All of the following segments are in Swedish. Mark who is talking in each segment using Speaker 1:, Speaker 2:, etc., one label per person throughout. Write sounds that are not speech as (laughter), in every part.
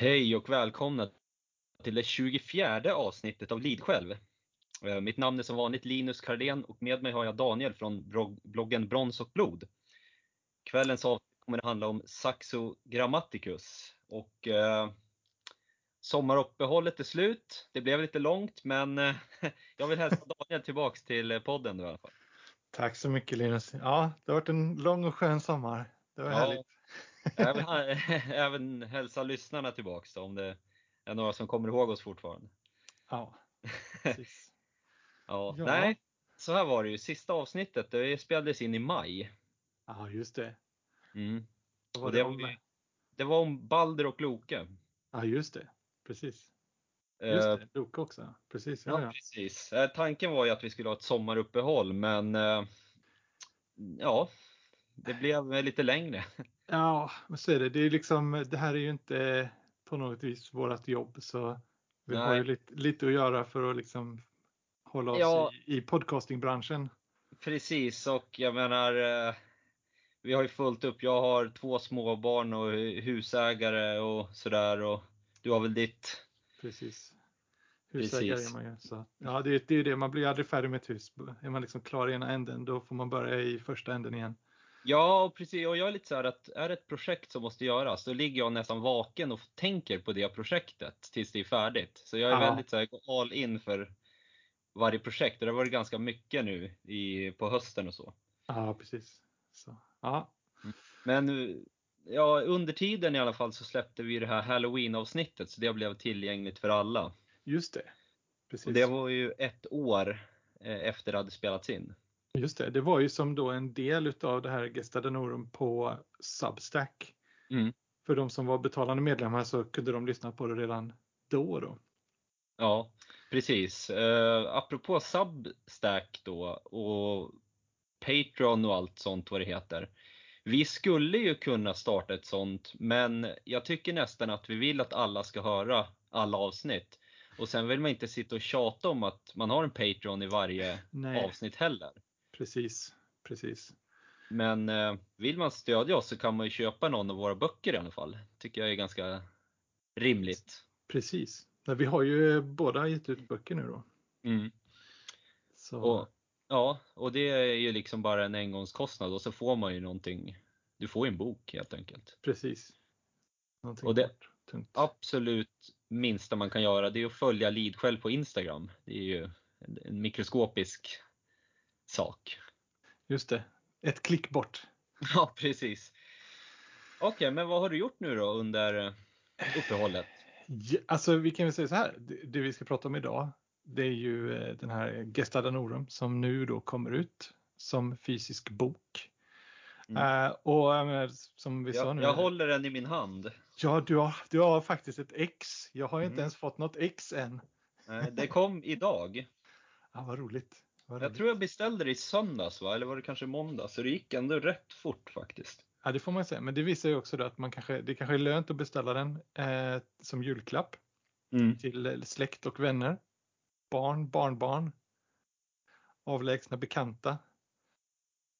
Speaker 1: Hej och välkomna till det 24 avsnittet av Lidsjälv. Eh, Mitt namn är som vanligt Linus Kardén och med mig har jag Daniel från bloggen Brons och blod. Kvällens avsnitt kommer att handla om Saxo Grammaticus. Och, eh, sommaruppehållet är slut. Det blev lite långt men eh, (laughs) jag vill hälsa Daniel tillbaks till podden nu i alla fall.
Speaker 2: Tack så mycket Linus. Ja, det har varit en lång och skön sommar. Det var ja, härligt.
Speaker 1: Jag (laughs) vill även hälsa lyssnarna tillbaks då, om det är några som kommer ihåg oss fortfarande.
Speaker 2: Ja, precis. (laughs)
Speaker 1: ja, ja, Nej, så här var det ju. Sista avsnittet det spelades in i maj.
Speaker 2: Ja, just det.
Speaker 1: Mm. Vad var det, det, om? det var om Balder och Loke.
Speaker 2: Ja, just det. Precis. Just det, Loke också. Precis.
Speaker 1: Ja, ja, precis. Eh, tanken var ju att vi skulle ha ett sommaruppehåll, men eh, ja, det blev lite längre. (laughs)
Speaker 2: Ja, så är det. Det, är liksom, det här är ju inte på något vis vårt jobb så vi Nej. har ju lite, lite att göra för att liksom hålla oss ja, i, i podcastingbranschen.
Speaker 1: Precis och jag menar eh, vi har ju fullt upp. Jag har två småbarn och husägare och sådär och du har väl ditt?
Speaker 2: Precis. Husägare Precis. är man ju. Så, ja, det, det är ju det, man blir aldrig färdig med ett hus. Är man liksom klar i ena änden då får man börja i första änden igen.
Speaker 1: Ja, precis. Och jag är lite så här att är det ett projekt som måste göras, då ligger jag nästan vaken och tänker på det projektet tills det är färdigt. Så jag är ja. väldigt så här, all in för varje projekt. Och det har varit ganska mycket nu i, på hösten och så.
Speaker 2: Ja, precis. Så, ja.
Speaker 1: Mm. Men ja, under tiden i alla fall så släppte vi det här Halloween-avsnittet så det blev tillgängligt för alla.
Speaker 2: Just det. Precis.
Speaker 1: Och det var ju ett år eh, efter det hade spelats in.
Speaker 2: Just det, det var ju som då en del utav det här Gestadanorum på Substack. Mm. För de som var betalande medlemmar så kunde de lyssna på det redan då. då.
Speaker 1: Ja, precis. Uh, apropå Substack då och Patreon och allt sånt vad det heter. Vi skulle ju kunna starta ett sånt, men jag tycker nästan att vi vill att alla ska höra alla avsnitt. Och sen vill man inte sitta och tjata om att man har en Patreon i varje Nej. avsnitt heller.
Speaker 2: Precis, precis.
Speaker 1: Men eh, vill man stödja oss så kan man ju köpa någon av våra böcker i alla fall. Tycker jag är ganska rimligt.
Speaker 2: Precis. Vi har ju båda gett ut böcker nu då.
Speaker 1: Mm. Så. Och, ja, och det är ju liksom bara en engångskostnad och så får man ju någonting. Du får ju en bok helt enkelt.
Speaker 2: Precis.
Speaker 1: Någonting och det tungt. absolut minsta man kan göra det är att följa Lidsjälv på Instagram. Det är ju en mikroskopisk sak.
Speaker 2: Just det, ett klick bort. (laughs)
Speaker 1: Ja, precis. Okej, okay, men vad har du gjort nu då under eh, uppehållet?
Speaker 2: Ja, alltså vi kan väl säga så här, det, det, vi ska prata om idag det är ju eh, den här Gestada Norum som nu då kommer ut som fysisk bok. Mm. Uh, och som vi
Speaker 1: jag,
Speaker 2: sa nu.
Speaker 1: Jag håller den i min hand.
Speaker 2: Ja, du har, du har faktiskt ett X. Jag har inte mm. ens fått något X än.
Speaker 1: Det kom idag. (laughs)
Speaker 2: Ja, vad roligt.
Speaker 1: Jag tror jag beställde det i söndags, va? eller var det kanske måndag? Så det gick ändå rätt fort faktiskt.
Speaker 2: Ja, det får man säga. Men det visar ju också att man kanske, det kanske är lönt att beställa den eh, som julklapp mm. till släkt och vänner, barn, barnbarn, avlägsna bekanta.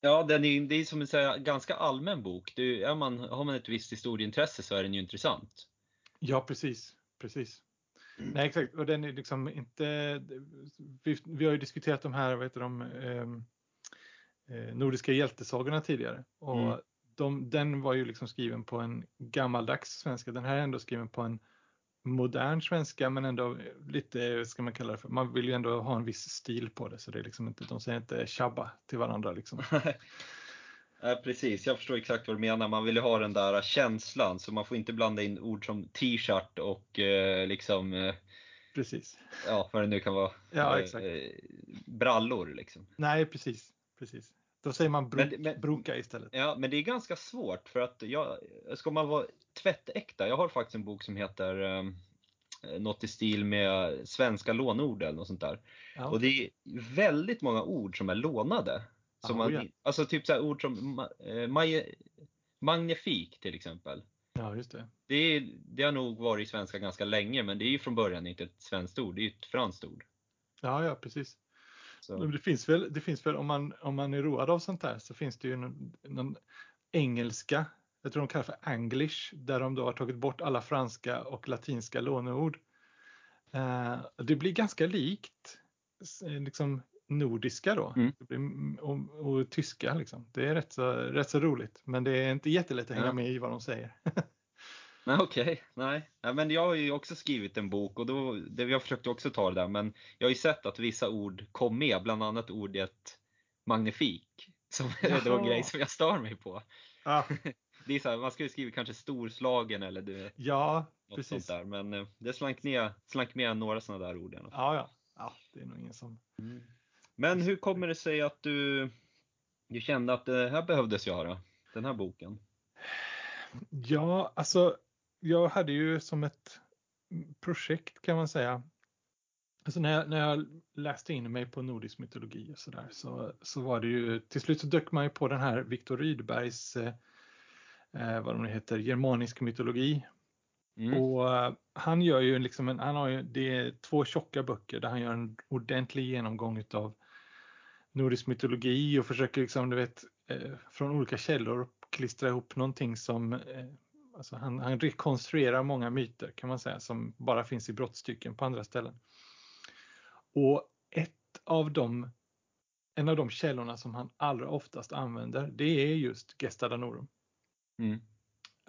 Speaker 1: Ja, den är, det är som en ganska allmän bok. Det är, man, har man ett visst historieintresse så är den ju intressant.
Speaker 2: Ja, precis. precis. Nej exakt. Och den är liksom inte, vi, vi har ju diskuterat de här vad heter de, ehm, eh, nordiska hjältesagorna tidigare. Och mm. de, den var ju liksom skriven på en gammaldags svenska, den här är ändå skriven på en modern svenska men ändå lite, ska man kalla det för, man vill ju ändå ha en viss stil på det så det är liksom inte, de säger inte tjabba till varandra liksom. (laughs)
Speaker 1: Ja, precis, jag förstår exakt vad du menar. Man vill ju ha den där känslan så man får inte blanda in ord som t-shirt och eh, liksom eh,
Speaker 2: Precis.
Speaker 1: Ja, vad det nu kan vara.
Speaker 2: Ja, eh, exakt.
Speaker 1: brallor liksom.
Speaker 2: Nej, precis. precis. Då säger man bro men, men, broka istället.
Speaker 1: Ja, men det är ganska svårt för att jag, ska man vara tvättäkta, jag har faktiskt en bok som heter eh, något i stil med svenska lånord eller något sånt där. Ja. Och det är väldigt många ord som är lånade. Som man, ja. Alltså typ så ord som eh, maj, magnifik till exempel.
Speaker 2: Ja, just det.
Speaker 1: Det, är, det har nog varit i svenska ganska länge men det är ju från början inte ett svenskt ord, det är ett franskt ord.
Speaker 2: Ja, ja precis. Så. Det finns väl, det finns väl om, man, om man är road av sånt här så finns det ju någon, någon engelska jag tror de kallar för Anglish, där de då har tagit bort alla franska och latinska låneord. Eh, det blir ganska likt liksom nordiska då
Speaker 1: Mm.
Speaker 2: och, och tyska. Liksom. Det är rätt så, rätt så roligt, men det är inte jättelätt att hänga med i vad de säger. (laughs)
Speaker 1: Nej, okej. Nej. Ja, men jag har ju också skrivit en bok och då, det, jag försökte också ta det där, men jag har ju sett att vissa ord kom med, bland annat ordet magnifik. Som (laughs) är då en grej som jag stör mig på.
Speaker 2: Ja, (laughs)
Speaker 1: Det är så här, man skulle skriva kanske storslagen eller du
Speaker 2: ja precis.
Speaker 1: där. Men eh, det slank, ner, slank med några sådana där ord.
Speaker 2: Ja, ja. ja, det är nog ingen som...
Speaker 1: Men hur kommer det sig att du, du kände att det här behövdes göra? Den här boken?
Speaker 2: Ja, alltså jag hade ju som ett projekt kan man säga. Alltså när jag, när jag läste in mig på nordisk mytologi och sådär så, så var det ju till slut så dök man ju på den här Viktor Rydbergs eh, eh, vad de heter, germanisk mytologi.
Speaker 1: Mm.
Speaker 2: Och eh, han gör ju liksom en, han har ju, det är två tjocka böcker där han gör en ordentlig genomgång utav nordisk mytologi och försöker liksom, du vet, eh, från olika källor klistra ihop någonting som, eh, alltså han, han rekonstruerar många myter kan man säga som bara finns i brottstycken på andra ställen. Och ett av de, en av de källorna som han allra oftast använder, det är just Gesta Danorum.
Speaker 1: Mm.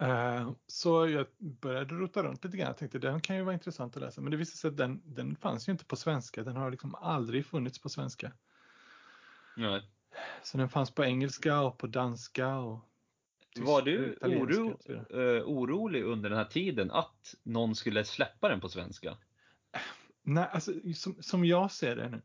Speaker 2: Eh, Så jag började rota runt lite grann. Jag tänkte den kan ju vara intressant att läsa. Men det visade sig att den, den fanns ju inte på svenska. Den har liksom aldrig funnits på svenska.
Speaker 1: Nej.
Speaker 2: Så den fanns på engelska och på danska och
Speaker 1: Var du oro,
Speaker 2: vidare.
Speaker 1: eh, orolig under den här tiden att någon skulle släppa den på svenska?
Speaker 2: Nej, alltså som, som jag ser det nu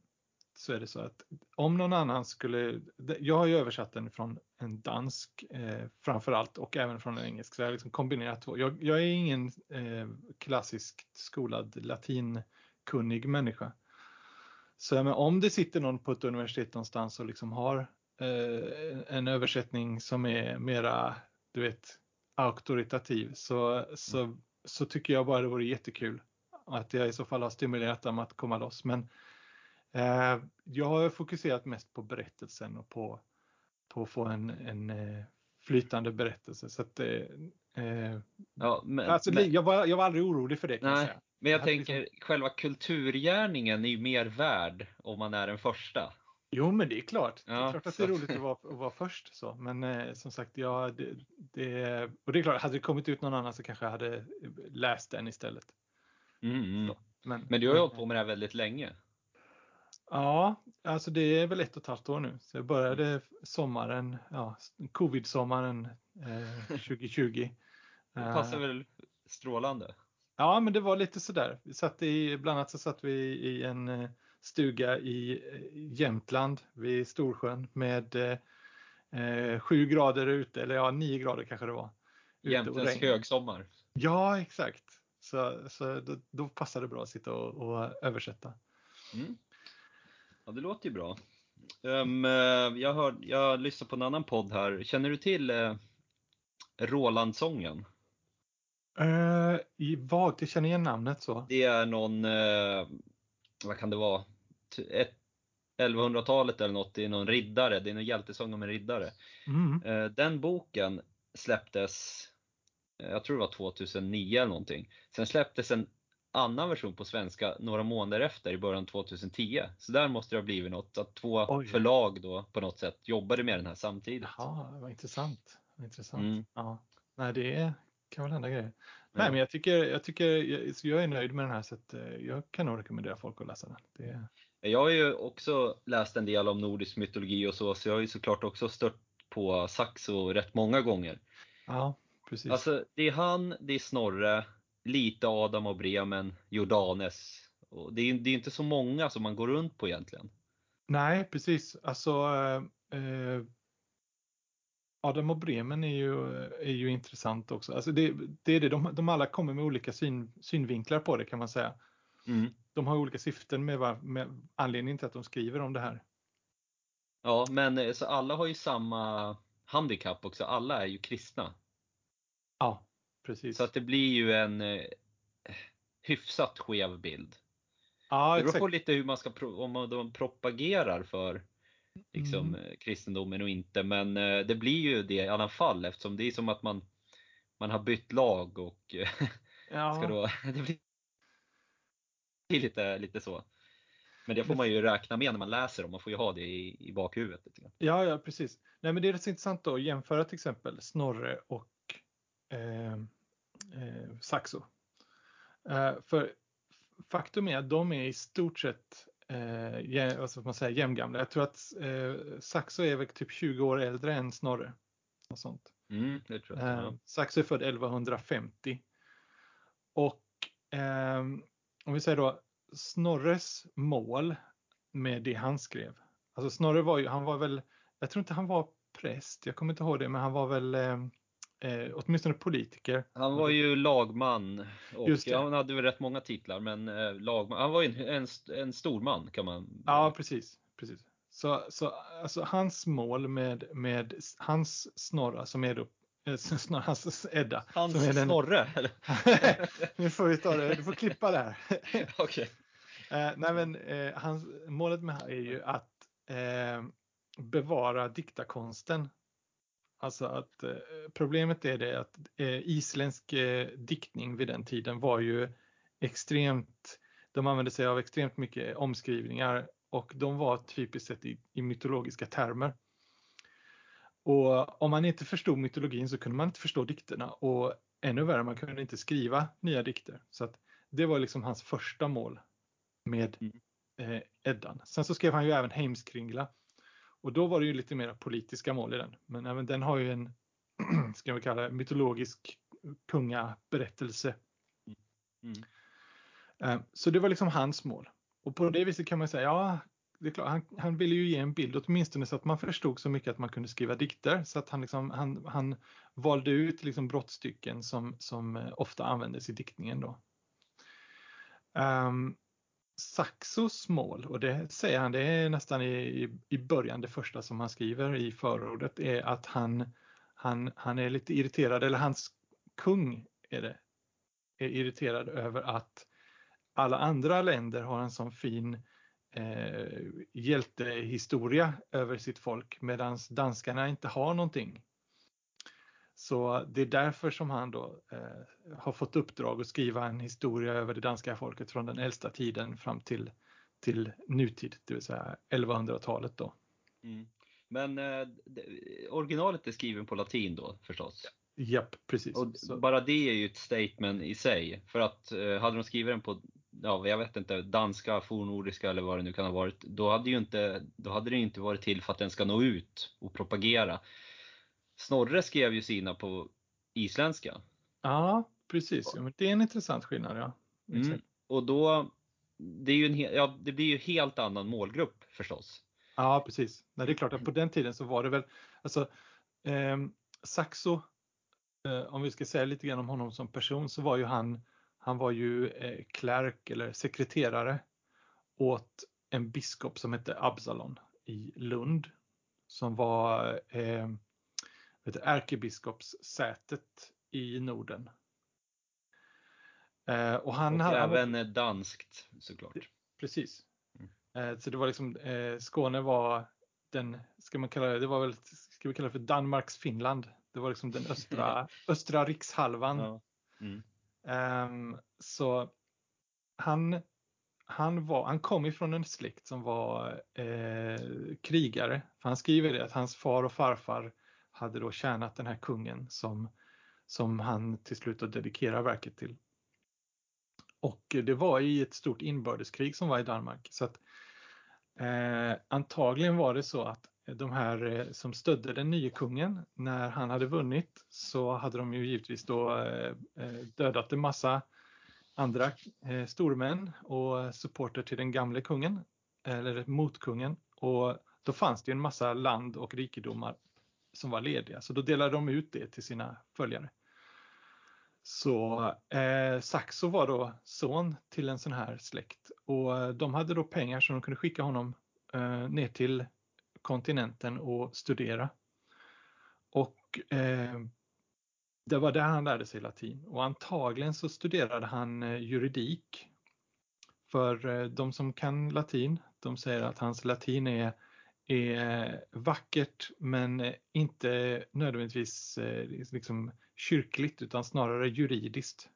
Speaker 2: så är det så att om någon annan skulle, jag har ju översatt den från en dansk eh, framför allt och även från en engelsk, så jag har liksom kombinerat två. Jag, jag är ingen eh, klassiskt skolad latinkunnig människa. Så men om det sitter någon på ett universitet någonstans och liksom har eh, en översättning som är mera, du vet, auktoritativ så, så, så tycker jag bara det vore jättekul att jag i så fall har stimulerat dem att komma loss. Men eh, jag har fokuserat mest på berättelsen och på, på att få en, en eh, flytande berättelse. Så att, eh, eh,
Speaker 1: Ja, men,
Speaker 2: alltså,
Speaker 1: men,
Speaker 2: jag, var, jag var aldrig orolig för det kan
Speaker 1: nej,
Speaker 2: säga.
Speaker 1: Men jag tänker själva kulturgärningen är ju mer värd om man är den första.
Speaker 2: Jo, men det är klart. det är
Speaker 1: Ja,
Speaker 2: klart att
Speaker 1: så
Speaker 2: det är roligt att vara, att vara först. Så. Men eh, som sagt, ja, det, det, och det är klart, hade det kommit ut någon annan så kanske jag hade läst den istället.
Speaker 1: Mm, mm.
Speaker 2: Men,
Speaker 1: Men du har ju hållit på med det här väldigt länge.
Speaker 2: Ja, alltså det är väl ett och ett halvt år nu. Så jag började sommaren, ja, covid-sommaren eh, (laughs) 2020.
Speaker 1: Det
Speaker 2: Eh,
Speaker 1: passar väl strålande?
Speaker 2: Ja, men det var lite sådär. Vi satt i, bland annat så satt vi i en eh, stuga i eh, Jämtland vid Storsjön med eh, eh, sju grader ute, eller ja, nio grader kanske det var.
Speaker 1: Jämtlands högsommar.
Speaker 2: Ja, exakt. Så, så då, då passade det bra att sitta och, och översätta.
Speaker 1: Mm. Ja, det låter ju bra. Um, jag, hör, jag lyssnar på en annan podd här. Känner du till uh, Rolandsången?
Speaker 2: Uh, I vagt, jag känner igen namnet så.
Speaker 1: Det är någon, eh, vad kan det vara, T- ett- 1100-talet eller något, det är någon riddare, det är någon hjältesång om en riddare.
Speaker 2: Mm.
Speaker 1: Eh, Den boken släpptes, eh, jag tror det var 2009 eller någonting. Sen släpptes en annan version på svenska några månader efter, i början 2010. Så där måste det ha blivit något, att två
Speaker 2: Oj.
Speaker 1: förlag då på något sätt jobbade med den här samtidigt.
Speaker 2: Jaha, vad intressant. Vad intressant.
Speaker 1: Mm.
Speaker 2: Ja. Nej, det kan väl hända grejer.
Speaker 1: Ja.
Speaker 2: Nej, men jag tycker, jag, tycker jag, jag är nöjd med den här så att eh, jag kan nog rekommendera folk att läsa den. Det,
Speaker 1: Jag har ju också läst en del om nordisk mytologi och så, så jag har ju såklart också stött på Saxo rätt många gånger.
Speaker 2: ja, precis.
Speaker 1: Alltså, det är han, det är Snorre, lite Adam och Bremen, Jordanes. Och det är det är inte så många som man går runt på egentligen.
Speaker 2: Nej, precis. Alltså, eh, eh, Adam och Bremen är ju, är ju intressant också. Alltså det, det är det, de, de alla kommer med olika syn, synvinklar på det kan man säga.
Speaker 1: Mm.
Speaker 2: De har olika syften med, var- med anledningen till att de skriver om det här.
Speaker 1: Ja, men eh, så alla har ju samma handikapp också. Alla är ju kristna.
Speaker 2: Ja, precis.
Speaker 1: Så att det blir ju en eh, hyfsat skev bild.
Speaker 2: ja,
Speaker 1: Det beror på lite hur man ska, om man- de propagerar för liksom,
Speaker 2: Mm.
Speaker 1: eh, kristendomen och inte. Men eh, det blir ju det i alla fall eftersom det är som att man man har bytt lag och (laughs)
Speaker 2: Ja.
Speaker 1: ska då, (laughs) det blir lite, lite så. Men det får man ju räkna med när man läser dem, man får ju ha det i, i bakhuvudet. Lite grann.
Speaker 2: Ja, ja, precis. Nej, men det är rätt intressant då att jämföra till exempel Snorre och eh, eh, Saxo. Eh, för faktum är att de är i stort sett eh, vad ska man säga, jämngamla. Jag tror att eh, Saxo är väl typ 20 år äldre än Snorre. Och sånt.
Speaker 1: Mm, det tror jag.
Speaker 2: Eh. Saxo är född 1150. Och eh, om vi säger då Snorres mål med det han skrev. Alltså Snorre var ju, han var väl, jag tror inte han var präst, jag kommer inte ihåg det, men han var väl eh, åtminstone politiker.
Speaker 1: Han var ju lagman och
Speaker 2: det.
Speaker 1: han hade väl rätt många titlar men eh, lagman, han var ju en, en, en stor man kan man
Speaker 2: Ja, precis. precis. Så, så alltså hans mål med, med hans Snorra som är då eh, (laughs) Snorra, hans Edda.
Speaker 1: Hans
Speaker 2: som är den-
Speaker 1: Snorre (laughs)
Speaker 2: nu får vi ta det, du får klippa det här. (laughs)
Speaker 1: Okej.
Speaker 2: Eh, nej men eh, hans, målet med det här är ju att eh, bevara diktarkonsten. Alltså att eh, problemet är det att eh, isländsk eh, diktning vid den tiden var ju extremt, de använde sig av extremt mycket omskrivningar och de var typiskt sett i, i mytologiska termer. Och om man inte förstod mytologin så kunde man inte förstå dikterna och ännu värre, man kunde inte skriva nya dikter. Så att det var liksom hans första mål med
Speaker 1: Mm.
Speaker 2: eh, Eddan. Sen så skrev han ju även Heimskringla. Och då var det ju lite mer politiska mål i den. Men även den har ju en, (clears throat) ska vi kalla det, mytologisk kungaberättelse.
Speaker 1: Mm.
Speaker 2: Eh, så det var liksom hans mål. Och på det viset kan man säga, ja, det är klart, han, han ville ju ge en bild åtminstone så att man förstod så mycket att man kunde skriva dikter. Så att han, liksom, han, han valde ut liksom brottstycken som, som eh, ofta användes i diktningen då. Um, Saxos mål, och det säger han, det är nästan i, i, början det första som han skriver i förordet, är att han, han, han är lite irriterad, eller hans kung är det, är irriterad över att alla andra länder har en sån fin eh, hjältehistoria över sitt folk medan danskarna inte har någonting. Så det är därför som han då eh, har fått uppdrag att skriva en historia över det danska folket från den äldsta tiden fram till, till nutid, det vill säga 1100-talet då.
Speaker 1: Mm. Men eh, originalet är skriven på latin då förstås.
Speaker 2: Japp, precis.
Speaker 1: Och
Speaker 2: Så,
Speaker 1: bara det är ju ett statement i sig. För att eh, hade de skrivit den på, ja jag vet inte, danska, fornnordiska eller vad det nu kan ha varit. Då hade, ju inte, då hade det inte varit till för att den ska nå ut och propagera. Snorre skrev ju sina på isländska.
Speaker 2: ja, precis. Ja, men det är en intressant skillnad. Ja.
Speaker 1: Mm. Och då, det, är ju en, ja, det blir ju helt annan målgrupp förstås.
Speaker 2: Ja, precis. Nej, det är klart att på den tiden så var det väl, alltså eh, Saxo, eh, om vi ska säga lite grann om honom som person, så var ju han, han var ju eh, klärk eller sekreterare åt en biskop som hette Absalon i Lund, som var eh, du, ärkebiskopssätet i Norden. Eh, och han,
Speaker 1: Och
Speaker 2: hade- han
Speaker 1: även eh, danskt såklart.
Speaker 2: Precis.
Speaker 1: Mm.
Speaker 2: Eh, Så det var liksom, eh, Skåne var den, ska man kalla det, det var väl, ska vi kalla för Danmarks Finland. Det var liksom den östra, (laughs) östra rikshalvan.
Speaker 1: Ja. Mm.
Speaker 2: Ehm, så han, han, var, han kom ifrån en släkt som var krigare. För han skriver det att hans far och farfar hade då tjänat den här kungen som, som han till slut dedikerar verket till. Och det var i ett stort inbördeskrig som var i Danmark. Så att, eh, antagligen var det så att de här eh, som stödde den nya kungen, när han hade vunnit så hade de ju givetvis då eh, eh dödat en massa andra eh, stormän och supporter till den gamle kungen, eller motkungen. Och då fanns det ju en massa land och rikedomar som var lediga, så då delade de ut det till sina följare. Så eh, Saxo var då son till en sån här släkt och eh, de hade då pengar som de kunde skicka honom eh, ner till kontinenten och studera. Och eh, det var där han lärde sig latin och antagligen så studerade han eh, juridik. För eh, de som kan latin, de säger att hans latin är, är vackert men eh, inte nödvändigtvis eh, liksom kyrkligt utan snarare juridiskt.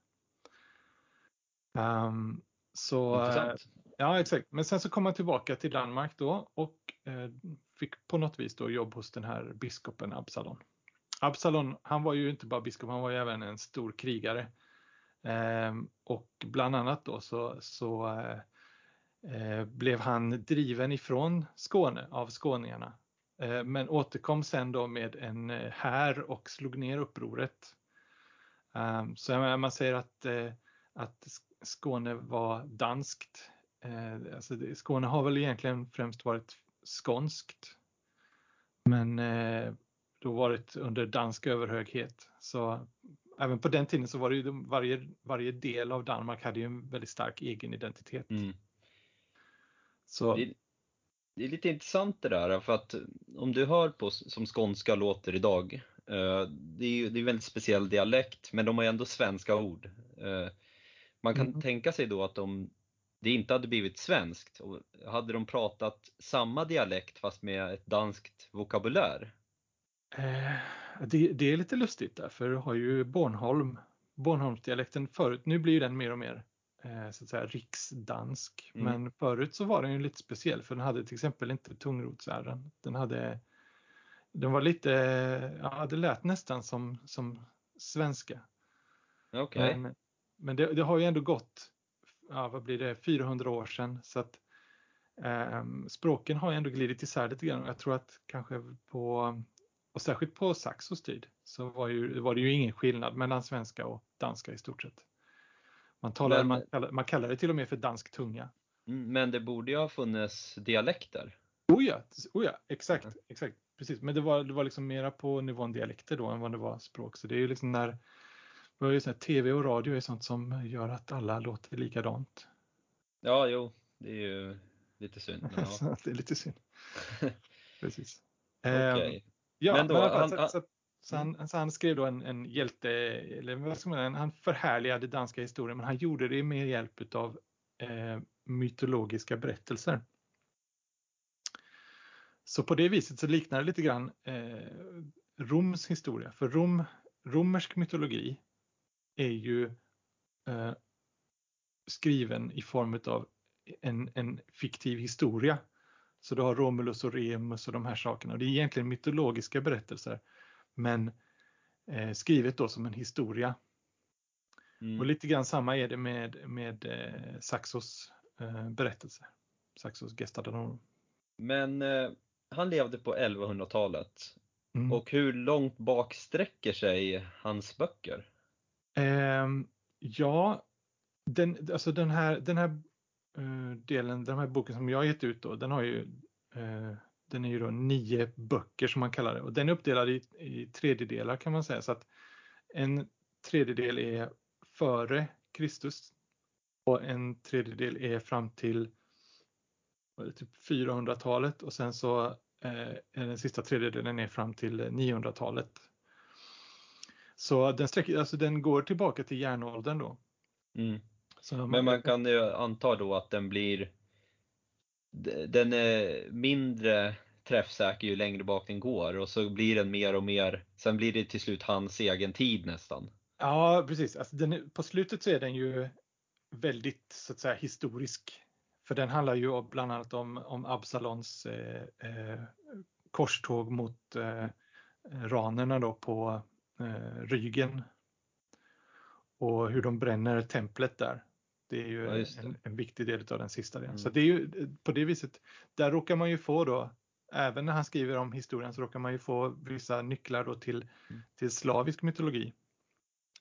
Speaker 2: Um, så,
Speaker 1: Intressant.
Speaker 2: Ja, exakt. Men sen så kom han tillbaka till Danmark då och eh, fick på något vis då jobb hos den här biskopen Absalon. Absalon, han var ju inte bara biskop, han var ju även en stor krigare. Eh, och bland annat då så, så eh, eh, Eh, blev han driven ifrån Skåne av skåningarna. Eh, men återkom sen då med en eh, här och slog ner upproret. Ehm, så man säger att, att Skåne var danskt alltså Skåne har väl egentligen främst varit skånskt. Men då varit under dansk överhöghet. Så även på den tiden så var det ju varje, varje del av Danmark hade ju en väldigt stark egen identitet. Mm.
Speaker 1: Så. Det, det, är lite intressant det där för att om du hör på som skånska låter idag. Eh, det är ju det är en väldigt speciell dialekt men de har ju ändå svenska ord. Eh, man kan mm. tänka sig då att de det inte hade blivit svenskt. Och hade de pratat samma dialekt fast med ett danskt vokabulär?
Speaker 2: Eh, det, det, är lite lustigt därför har ju Bornholm, Bornholmsdialekten förut, nu blir den mer och mer så att säga riksdansk. Mm. Men förut så var den ju lite speciell för den hade till exempel inte tungrotsärren. Den hade den var lite, ja det lät nästan som, som svenska.
Speaker 1: Okay.
Speaker 2: Men, men det, det har ju ändå gått ja, vad blir det, 400 år sedan. Så att eh, språken har ändå glidit isär lite grann. Jag tror att kanske på, och särskilt på Saxos tid, så var, ju, var det ju ingen skillnad mellan svenska och danska i stort sett. Man, talar, men, man, kallar, man kallar det till och med för dansk tunga.
Speaker 1: Mm, men det borde ju ha funnits dialekter?
Speaker 2: Oh ja, oh ja exakt, mm. exakt. Precis, men det var, det var liksom mera på nivån dialekter då än vad det var språk. Så det är ju liksom när det här, TV och radio är sånt som gör att alla låter likadant.
Speaker 1: Ja, jo, det är ju lite synd.
Speaker 2: Ja. (laughs) det är lite synd. (laughs) Precis.
Speaker 1: okay.
Speaker 2: um, ja, men då, men han, så, han, så, så, han, mm. så, han, skrev då en, en hjälte, eller vad ska man säga, han förhärligade danska historien, men han gjorde det med hjälp av eh, mytologiska berättelser. Så på det viset så liknar det lite grann eh, Roms historia, för Rom, romersk mytologi är ju eh, skriven i form av en, en fiktiv historia. Så du har Romulus och Remus och de här sakerna. och Det är egentligen mytologiska berättelser men eh, skrivet då som en historia. Mm. Och lite grann samma är det med, med eh, Saxos eh, berättelse. Saxos Gestadanorum.
Speaker 1: Men eh, han levde på 1100-talet. Mm. Och hur långt bak sträcker sig hans böcker?
Speaker 2: Eh, ja, den, alltså den här, den här uh, delen, den här boken som jag gett ut då, den har ju uh, den är ju då nio böcker som man kallar det och den är uppdelad i, i tredjedelar kan man säga så att en tredjedel är före Kristus och en tredjedel är fram till typ 400-talet och sen så eh, är den sista tredjedelen är fram till 900-talet så den, sträcker, alltså den går tillbaka till järnåldern då.
Speaker 1: Mm. Men man kan ju anta då att den blir den är mindre träffsäker ju längre bak den går och så blir den mer och mer, sen blir det till slut hans egen tid nästan.
Speaker 2: Ja precis, alltså den, på slutet så är den ju väldigt så att säga historisk. För den handlar ju bland annat om, om Absalons eh, eh, korståg mot eh, ranerna då på eh, Rygen. Och hur de bränner templet där. Det är ju ja, det. En, en, viktig del av den sista delen. Mm. Så det är ju på det viset, där råkar man ju få då, även när han skriver om historien så råkar man ju få vissa nycklar då till, mm. till slavisk mytologi.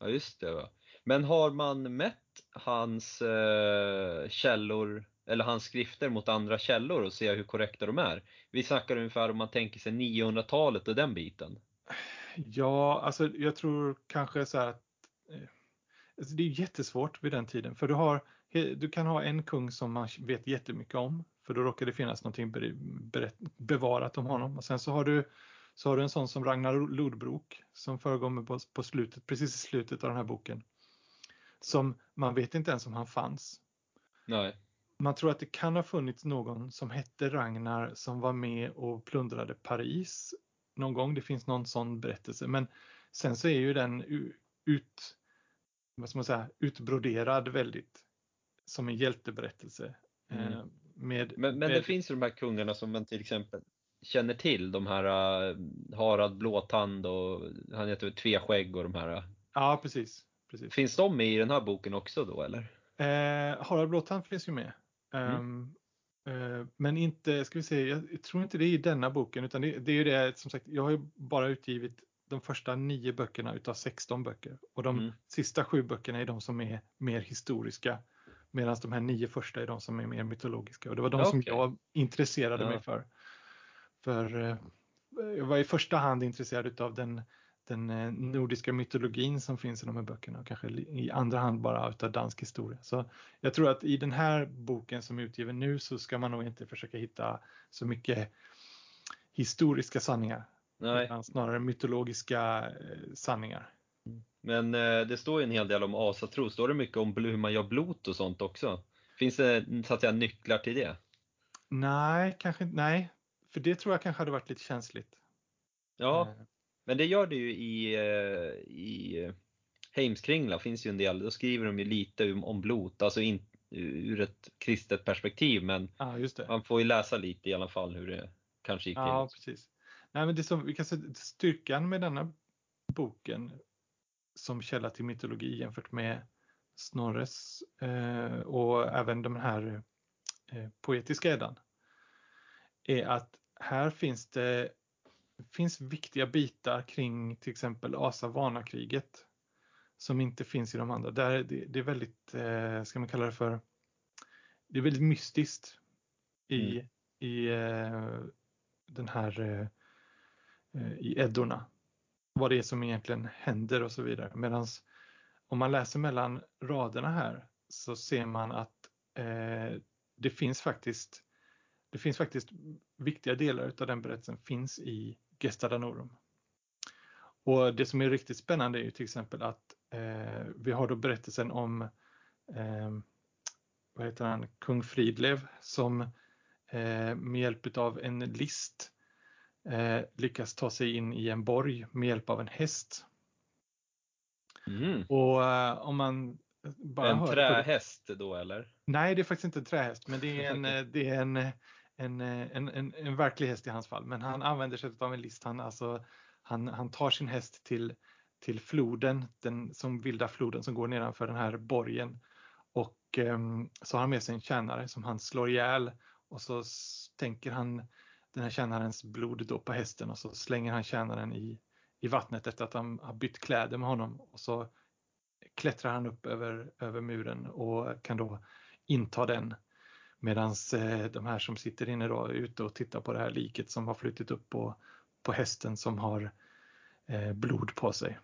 Speaker 1: Ja just det. Va? Men har man mätt hans eh, källor eller hans skrifter mot andra källor och se hur korrekta de är? Vi snackar ungefär om man tänker sig 900-talet och den biten.
Speaker 2: Ja, alltså jag tror kanske så här att eh, alltså det är jättesvårt vid den tiden för du, har, du kan ha en kung som man vet jättemycket om för då råkar det finnas någonting bevarat om honom och sen så har du så har du en sån som Ragnar Lodbrok som förekommer på, på slutet, precis i slutet av den här boken. Som man vet inte ens om han fanns.
Speaker 1: Nej.
Speaker 2: Man tror att det kan ha funnits någon som hette Ragnar som var med och plundrade Paris någon gång. Det finns någon sån berättelse. Men Sen så är ju den ut, vad ska man säga, utbroderad väldigt som en hjälteberättelse.
Speaker 1: Mm.
Speaker 2: Eh, med,
Speaker 1: Men, men
Speaker 2: med,
Speaker 1: det finns ju de här kungarna som man till exempel känner till. De här uh, Harald Blåtand och han heter Tveskägg och de här.
Speaker 2: Ja, precis, precis.
Speaker 1: Finns de med i den här boken också då eller?
Speaker 2: Eh, Harald Blåtand finns ju med. Mm. Um, men inte, ska vi se, jag tror inte det är i denna boken utan det, det är ju det som sagt, jag har ju bara utgivit de första nio böckerna utav 16 böcker och de mm. sista sju böckerna är de som är mer historiska medan de här nio första är de som är mer mytologiska och det var de okay. som jag intresserade ja. mig för. För eh, jag var i första hand intresserad av den, den eh, nordiska mytologin som finns i de här böckerna och kanske i andra hand bara utav dansk historia. Så jag tror att i den här boken som är utgiven nu så ska man nog inte försöka hitta så mycket historiska sanningar. Nej. Utan snarare mytologiska eh, sanningar.
Speaker 1: Men det står ju en hel del om asatro. Står det mycket om hur man gör blot och sånt också? Finns det så att säga nycklar till det?
Speaker 2: Nej, kanske inte. Nej, för det tror jag kanske hade varit lite känsligt.
Speaker 1: Ja, eh. men det gör det ju i, eh, i eh, Heimskringla finns ju en del, då skriver de ju lite om blot, alltså in, ur ett kristet perspektiv men
Speaker 2: ja,
Speaker 1: man får ju läsa lite i alla fall hur det kanske gick till.
Speaker 2: Ja, precis. Nej, men det som, vi kan säga, styrkan med denna boken som källa till mytologi jämfört med Snorres eh, och även de här eh, poetiska Eddan är att här finns det finns viktiga bitar kring till exempel Asa-Vana-kriget som inte finns i de andra. Där det, det är väldigt, eh, ska man kalla det för, det är väldigt mystiskt i, mm. i eh, den här eh, Eh, i Eddorna. Vad det är som egentligen händer och så vidare. Medan om man läser mellan raderna här så ser man att eh, det finns faktiskt det finns faktiskt viktiga delar av den berättelsen finns i Gesta Danorum. Och det som är riktigt spännande är ju till exempel att eh, vi har då berättelsen om eh, vad heter han, kung Fridlev som eh, med hjälp av en list eh, lyckas ta sig in i en borg med hjälp av en häst. Mm. Och eh, om man
Speaker 1: bara en trähäst då eller?
Speaker 2: Nej, det är faktiskt inte en trähäst, men det är en, (laughs) det är en en, en, en, en verklig häst i hans fall. Men han använder sig av en list. Han, alltså, han, han tar sin häst till, till floden, den som vilda floden som går nedanför den här borgen. Och um, så har han med sig en tjänare som han slår ihjäl och så stänker han den här tjänarens blod då på hästen och så slänger han tjänaren i, i vattnet efter att han har bytt kläder med honom och så klättrar han upp över, över muren och kan då inta den Medan eh, de här som sitter inne då är ute och tittar på det här liket som har flyttit upp på, på hästen som har eh, blod på sig.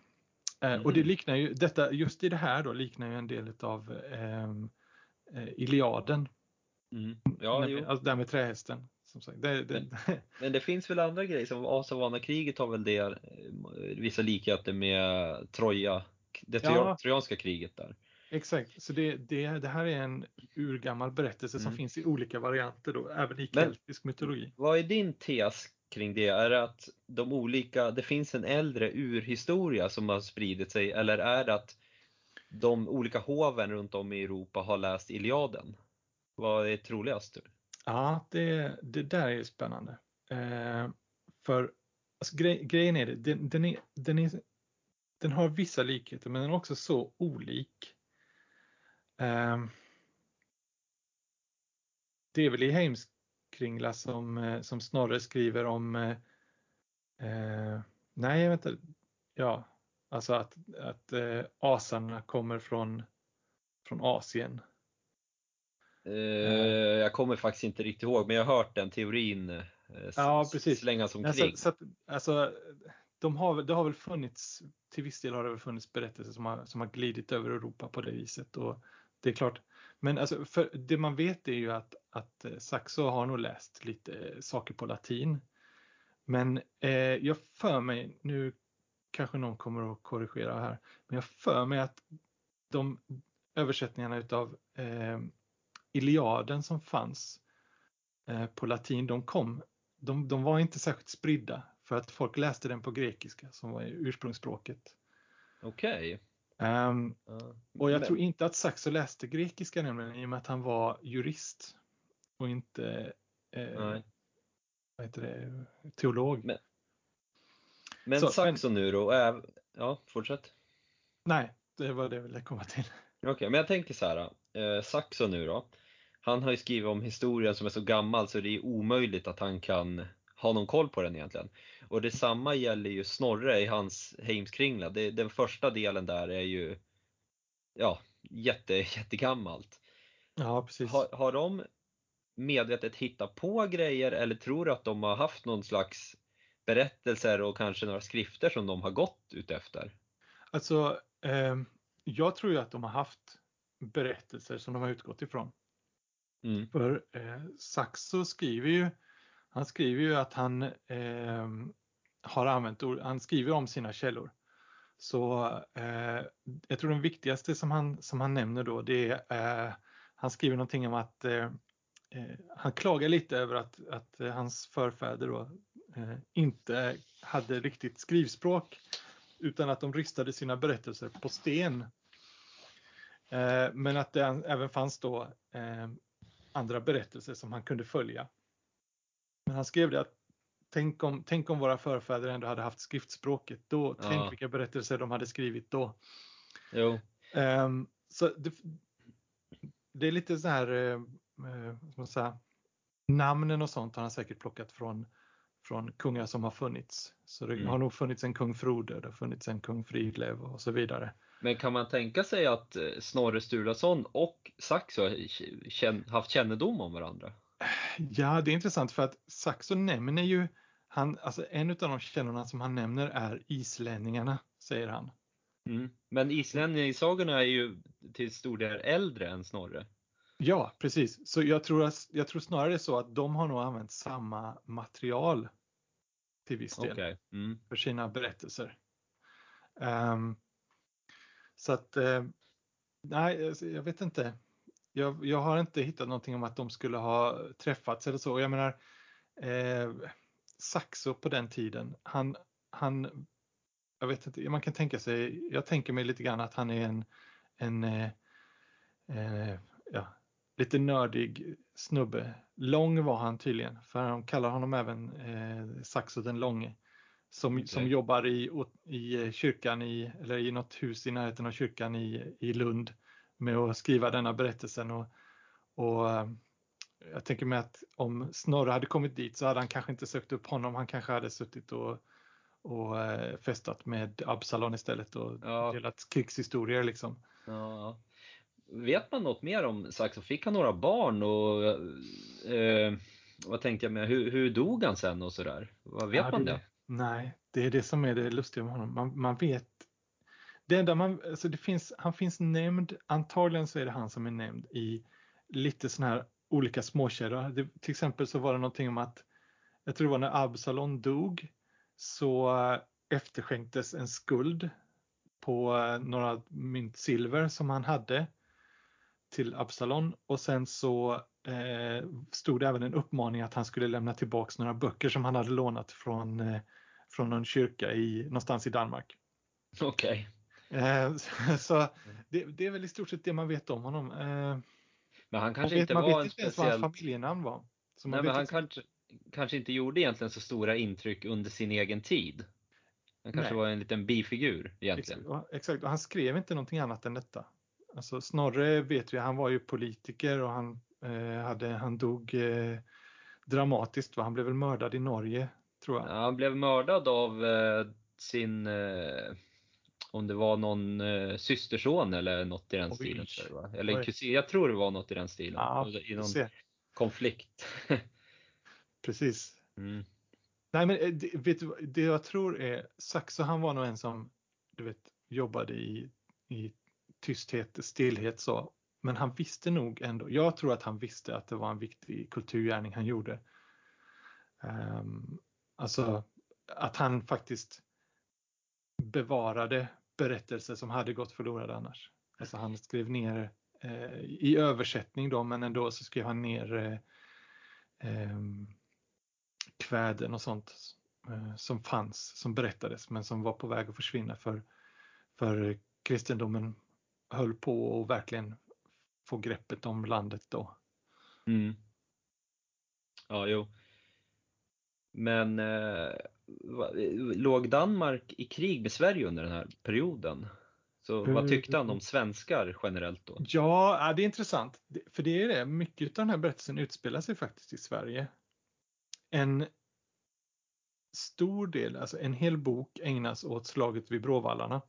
Speaker 2: Mm. Och det mm. liknar ju, detta, just i det här då liknar ju en del av ehm, eh, Iliaden.
Speaker 1: Mm. Ja,
Speaker 2: När, alltså där med trähästen. Som sagt. Det, det,
Speaker 1: men, men, det finns väl andra grejer som Asavana-kriget har väl det, vissa likheter med Troja, det ja. trojanska kriget där.
Speaker 2: Exakt, så det, det, det här är en urgammal berättelse som mm. finns i olika varianter då, även i keltisk mytologi.
Speaker 1: Vad är din tes kring det? Är det att de olika, det finns en äldre urhistoria som har spridit sig eller är det att de olika hoven runt om i Europa har läst Iliaden? Vad är troligast?
Speaker 2: Ja, det, det där är spännande. Eh, för alltså, grej, grejen är det, den, den, är, den, är, den har vissa likheter men den är också så olik Eh, det är väl i Heimskringla som, eh, som Snorre skriver om eh, eh Nej, vänta. Ja, alltså att, att eh, asarna kommer från, från Asien.
Speaker 1: Eh, jag kommer faktiskt inte riktigt ihåg, men jag har hört den teorin eh, ja, precis. slängas omkring.
Speaker 2: Alltså, så att, alltså, de har, det har väl funnits, till viss del har det väl funnits berättelser som har, som har glidit över Europa på det viset. Och det är klart. Men alltså, för det man vet är ju att, att eh, Saxo har nog läst lite saker på latin. Men eh, jag för mig, nu kanske någon kommer att korrigera här, men jag för mig att de översättningarna utav eh, Iliaden som fanns eh, på latin, de kom, de, de var inte särskilt spridda för att folk läste den på grekiska som var ursprungsspråket.
Speaker 1: Okej.
Speaker 2: Ehm,
Speaker 1: Ja.
Speaker 2: och jag
Speaker 1: Men-
Speaker 2: tror inte att Saxo läste grekiska nämligen i och med att han var jurist och inte eh, vad heter det, teolog.
Speaker 1: Men- Men
Speaker 2: Så,
Speaker 1: Saxo nu då, är... ja fortsätt.
Speaker 2: Nej, det var det jag ville komma till.
Speaker 1: Okej, men jag tänker så här. Eh, Saxo nu då. Han har ju skrivit om historien som är så gammal så det är omöjligt att han kan ha någon koll på den egentligen. Och detsamma gäller ju Snorre i hans Heimskringla. Det, den första delen där är ju ja, jätte, jättegammalt.
Speaker 2: Ja, precis.
Speaker 1: Har, har de medvetet hittat på grejer eller tror du att de har haft någon slags berättelser och kanske några skrifter som de har gått utefter?
Speaker 2: Alltså, ehm, jag tror ju att de har haft berättelser som de har utgått ifrån.
Speaker 1: Mm.
Speaker 2: För eh, Saxo skriver ju, han skriver ju att han ehm, har använt ord, han skriver om sina källor. Så eh, jag tror den viktigaste som han, som han nämner då det är, eh, han skriver någonting om att eh, eh, han klagar lite över att, att eh, hans förfäder då, eh, inte hade riktigt skrivspråk utan att de ristade sina berättelser på sten. Eh, men att det även fanns då eh, andra berättelser som han kunde följa. Men han skrev det att tänk om, tänk om våra förfäder ändå hade haft skriftspråket då.
Speaker 1: Ja.
Speaker 2: Tänk vilka berättelser de hade skrivit då.
Speaker 1: Jo,
Speaker 2: Ehm, så det, det är lite så här, eh, eh, säga, namnen och sånt har han säkert plockat från, från kungar som har funnits. Så det
Speaker 1: Mm.
Speaker 2: har nog funnits en kung Frode, det har funnits en kung Fridlev och så vidare.
Speaker 1: Men kan man tänka sig att eh, Snorre Sturlason och Saxo har haft kännedom om varandra?
Speaker 2: Ja, det är intressant för att Saxo nämner ju, han, alltså en av de källorna som han nämner är islänningarna, säger han.
Speaker 1: Mm. Men islänningasagorna är ju till stor del äldre än Snorre.
Speaker 2: Ja, precis. Så jag tror, att, jag tror snarare det är så att de har nog använt samma material till viss del.
Speaker 1: Okej. Mm.
Speaker 2: för sina berättelser. Ehm, så att, eh, nej, alltså, jag vet inte. Jag, jag har inte hittat någonting om att de skulle ha träffats eller så. Jag menar, eh, Saxo på den tiden, han, han, jag vet inte, man kan tänka sig, jag tänker mig lite grann att han är en, en eh, eh, ja, lite nördig snubbe. Lång var han tydligen, för de kallar honom även eh, Saxo den långe. Som,
Speaker 1: Okej.
Speaker 2: som jobbar i, i kyrkan i, eller i något hus i närheten av kyrkan i, i Lund med att skriva denna berättelsen. Och, och eh, jag tänker mig att om Snorre hade kommit dit så hade han kanske inte sökt upp honom. Han kanske hade suttit och, och eh, festat med Absalon istället och
Speaker 1: Ja.
Speaker 2: delat krigshistorier liksom.
Speaker 1: Ja. Vet man något mer om Saxo? Fick han några barn och eh, vad tänkte jag med, hur, hur dog han sen och sådär? Vad vet
Speaker 2: Ja,
Speaker 1: man det?
Speaker 2: Nej, det är det som är det lustiga med honom. Man, man vet. Det enda man, alltså det finns, han finns nämnd, antagligen så är det han som är nämnd i lite sådana här olika småkärror. Det, till exempel så var det någonting om att, jag tror det var när Absalon dog, så eh, efterskänktes en skuld på eh, några mynt silver som han hade till Absalon och sen så eh, stod det även en uppmaning att han skulle lämna tillbaks några böcker som han hade lånat från, eh, från någon kyrka i, någonstans i Danmark.
Speaker 1: Okej.
Speaker 2: Eh, så (laughs) så det, det är väl i stort sett det man vet om honom. Eh,
Speaker 1: Men han kanske
Speaker 2: vet,
Speaker 1: inte
Speaker 2: man
Speaker 1: var
Speaker 2: vet
Speaker 1: en
Speaker 2: inte ens vad hans familjenamn var. Så
Speaker 1: Nej, men han
Speaker 2: liksom
Speaker 1: kanske, kanske inte gjorde egentligen så stora intryck under sin egen tid. Han kanske
Speaker 2: Nej.
Speaker 1: var en liten bifigur egentligen.
Speaker 2: Exakt, och han skrev inte någonting annat än detta. Alltså Snorre vet vi, han var ju politiker och han, eh, hade, han dog eh, dramatiskt. Va? Han blev väl mördad i Norge, tror jag.
Speaker 1: Ja, Han blev mördad av eh, sin, eh, om det var någon eh, systerson eller något i den
Speaker 2: Oj.
Speaker 1: stilen. tror jag? Eller en
Speaker 2: Oj.
Speaker 1: kusin, jag tror det var något i den stilen.
Speaker 2: Ja,
Speaker 1: I
Speaker 2: du
Speaker 1: någon
Speaker 2: ser.
Speaker 1: konflikt. (laughs)
Speaker 2: Precis.
Speaker 1: Mm.
Speaker 2: Nej, men eh, det, vet du, det jag tror är, Saxo han var nog en som du vet, jobbade i, i tysthet, stillhet så. Men han visste nog ändå, jag tror att han visste att det var en viktig kulturgärning han gjorde. Um, alltså att han faktiskt bevarade berättelser som hade gått förlorade annars. Alltså han skrev ner eh, i översättning då, men ändå så skrev han ner eh, eh, kväden och sånt eh, som fanns, som berättades, men som var på väg att försvinna för, för kristendomen höll på att verkligen få greppet om landet då.
Speaker 1: Mm. Ja, jo. Men eh, låg Danmark i krig med Sverige under den här perioden? Så vad tyckte han om svenskar generellt då?
Speaker 2: Ja, det är intressant. För det är det, mycket av den här berättelsen utspelar sig faktiskt i Sverige. En stor del, alltså en hel bok ägnas åt slaget vid Bråvallarna.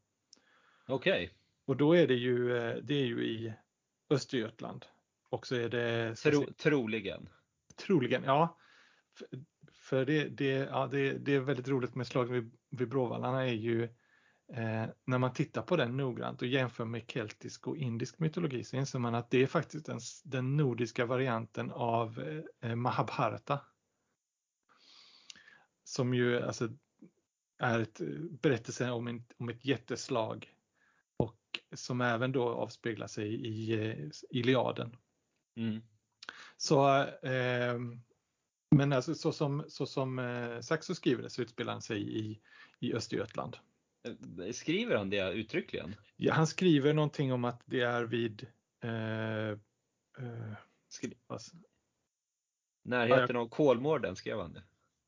Speaker 1: Okej. Okay.
Speaker 2: Och då är det ju, eh, det är ju i Östergötland. Och så är det...
Speaker 1: Tro, troligen.
Speaker 2: Troligen, ja. För, det, det, ja, det, det är väldigt roligt med slaget vid, vid Bråvallarna är ju eh, när man tittar på den noggrant och jämför med keltisk och indisk mytologi så inser man att det är faktiskt den, den nordiska varianten av eh, Mahabharata. Som ju alltså är ett berättelse om, en, om ett jätteslag som även då avspeglar sig i eh, Iliaden. Mm. Så, eh, men alltså, så som, så som eh, Saxo skriver det så utspelar han sig i, i Östergötland.
Speaker 1: Eh, skriver han det uttryckligen?
Speaker 2: Ja, han skriver någonting om att det är vid eh,
Speaker 1: eh, Skri Närheten av Kolmården skrev han det?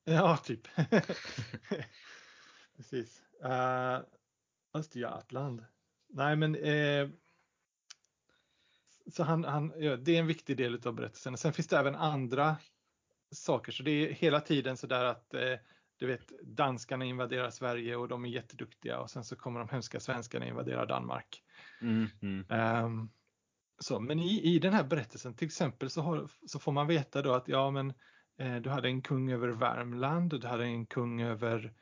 Speaker 2: Ja, typ. (laughs) Precis. Uh, Östergötland. Nej, men eh, så han, han, ja, det är en viktig del av berättelsen. Sen finns det även andra saker, så det är hela tiden så där att eh, du vet, danskarna invaderar Sverige och de är jätteduktiga och sen så kommer de hemska svenskarna invadera Danmark. Mm, mm. Um, så, men i, i den här berättelsen till exempel så, har, så får man veta då att ja men eh, du hade en kung över Värmland och du hade en kung över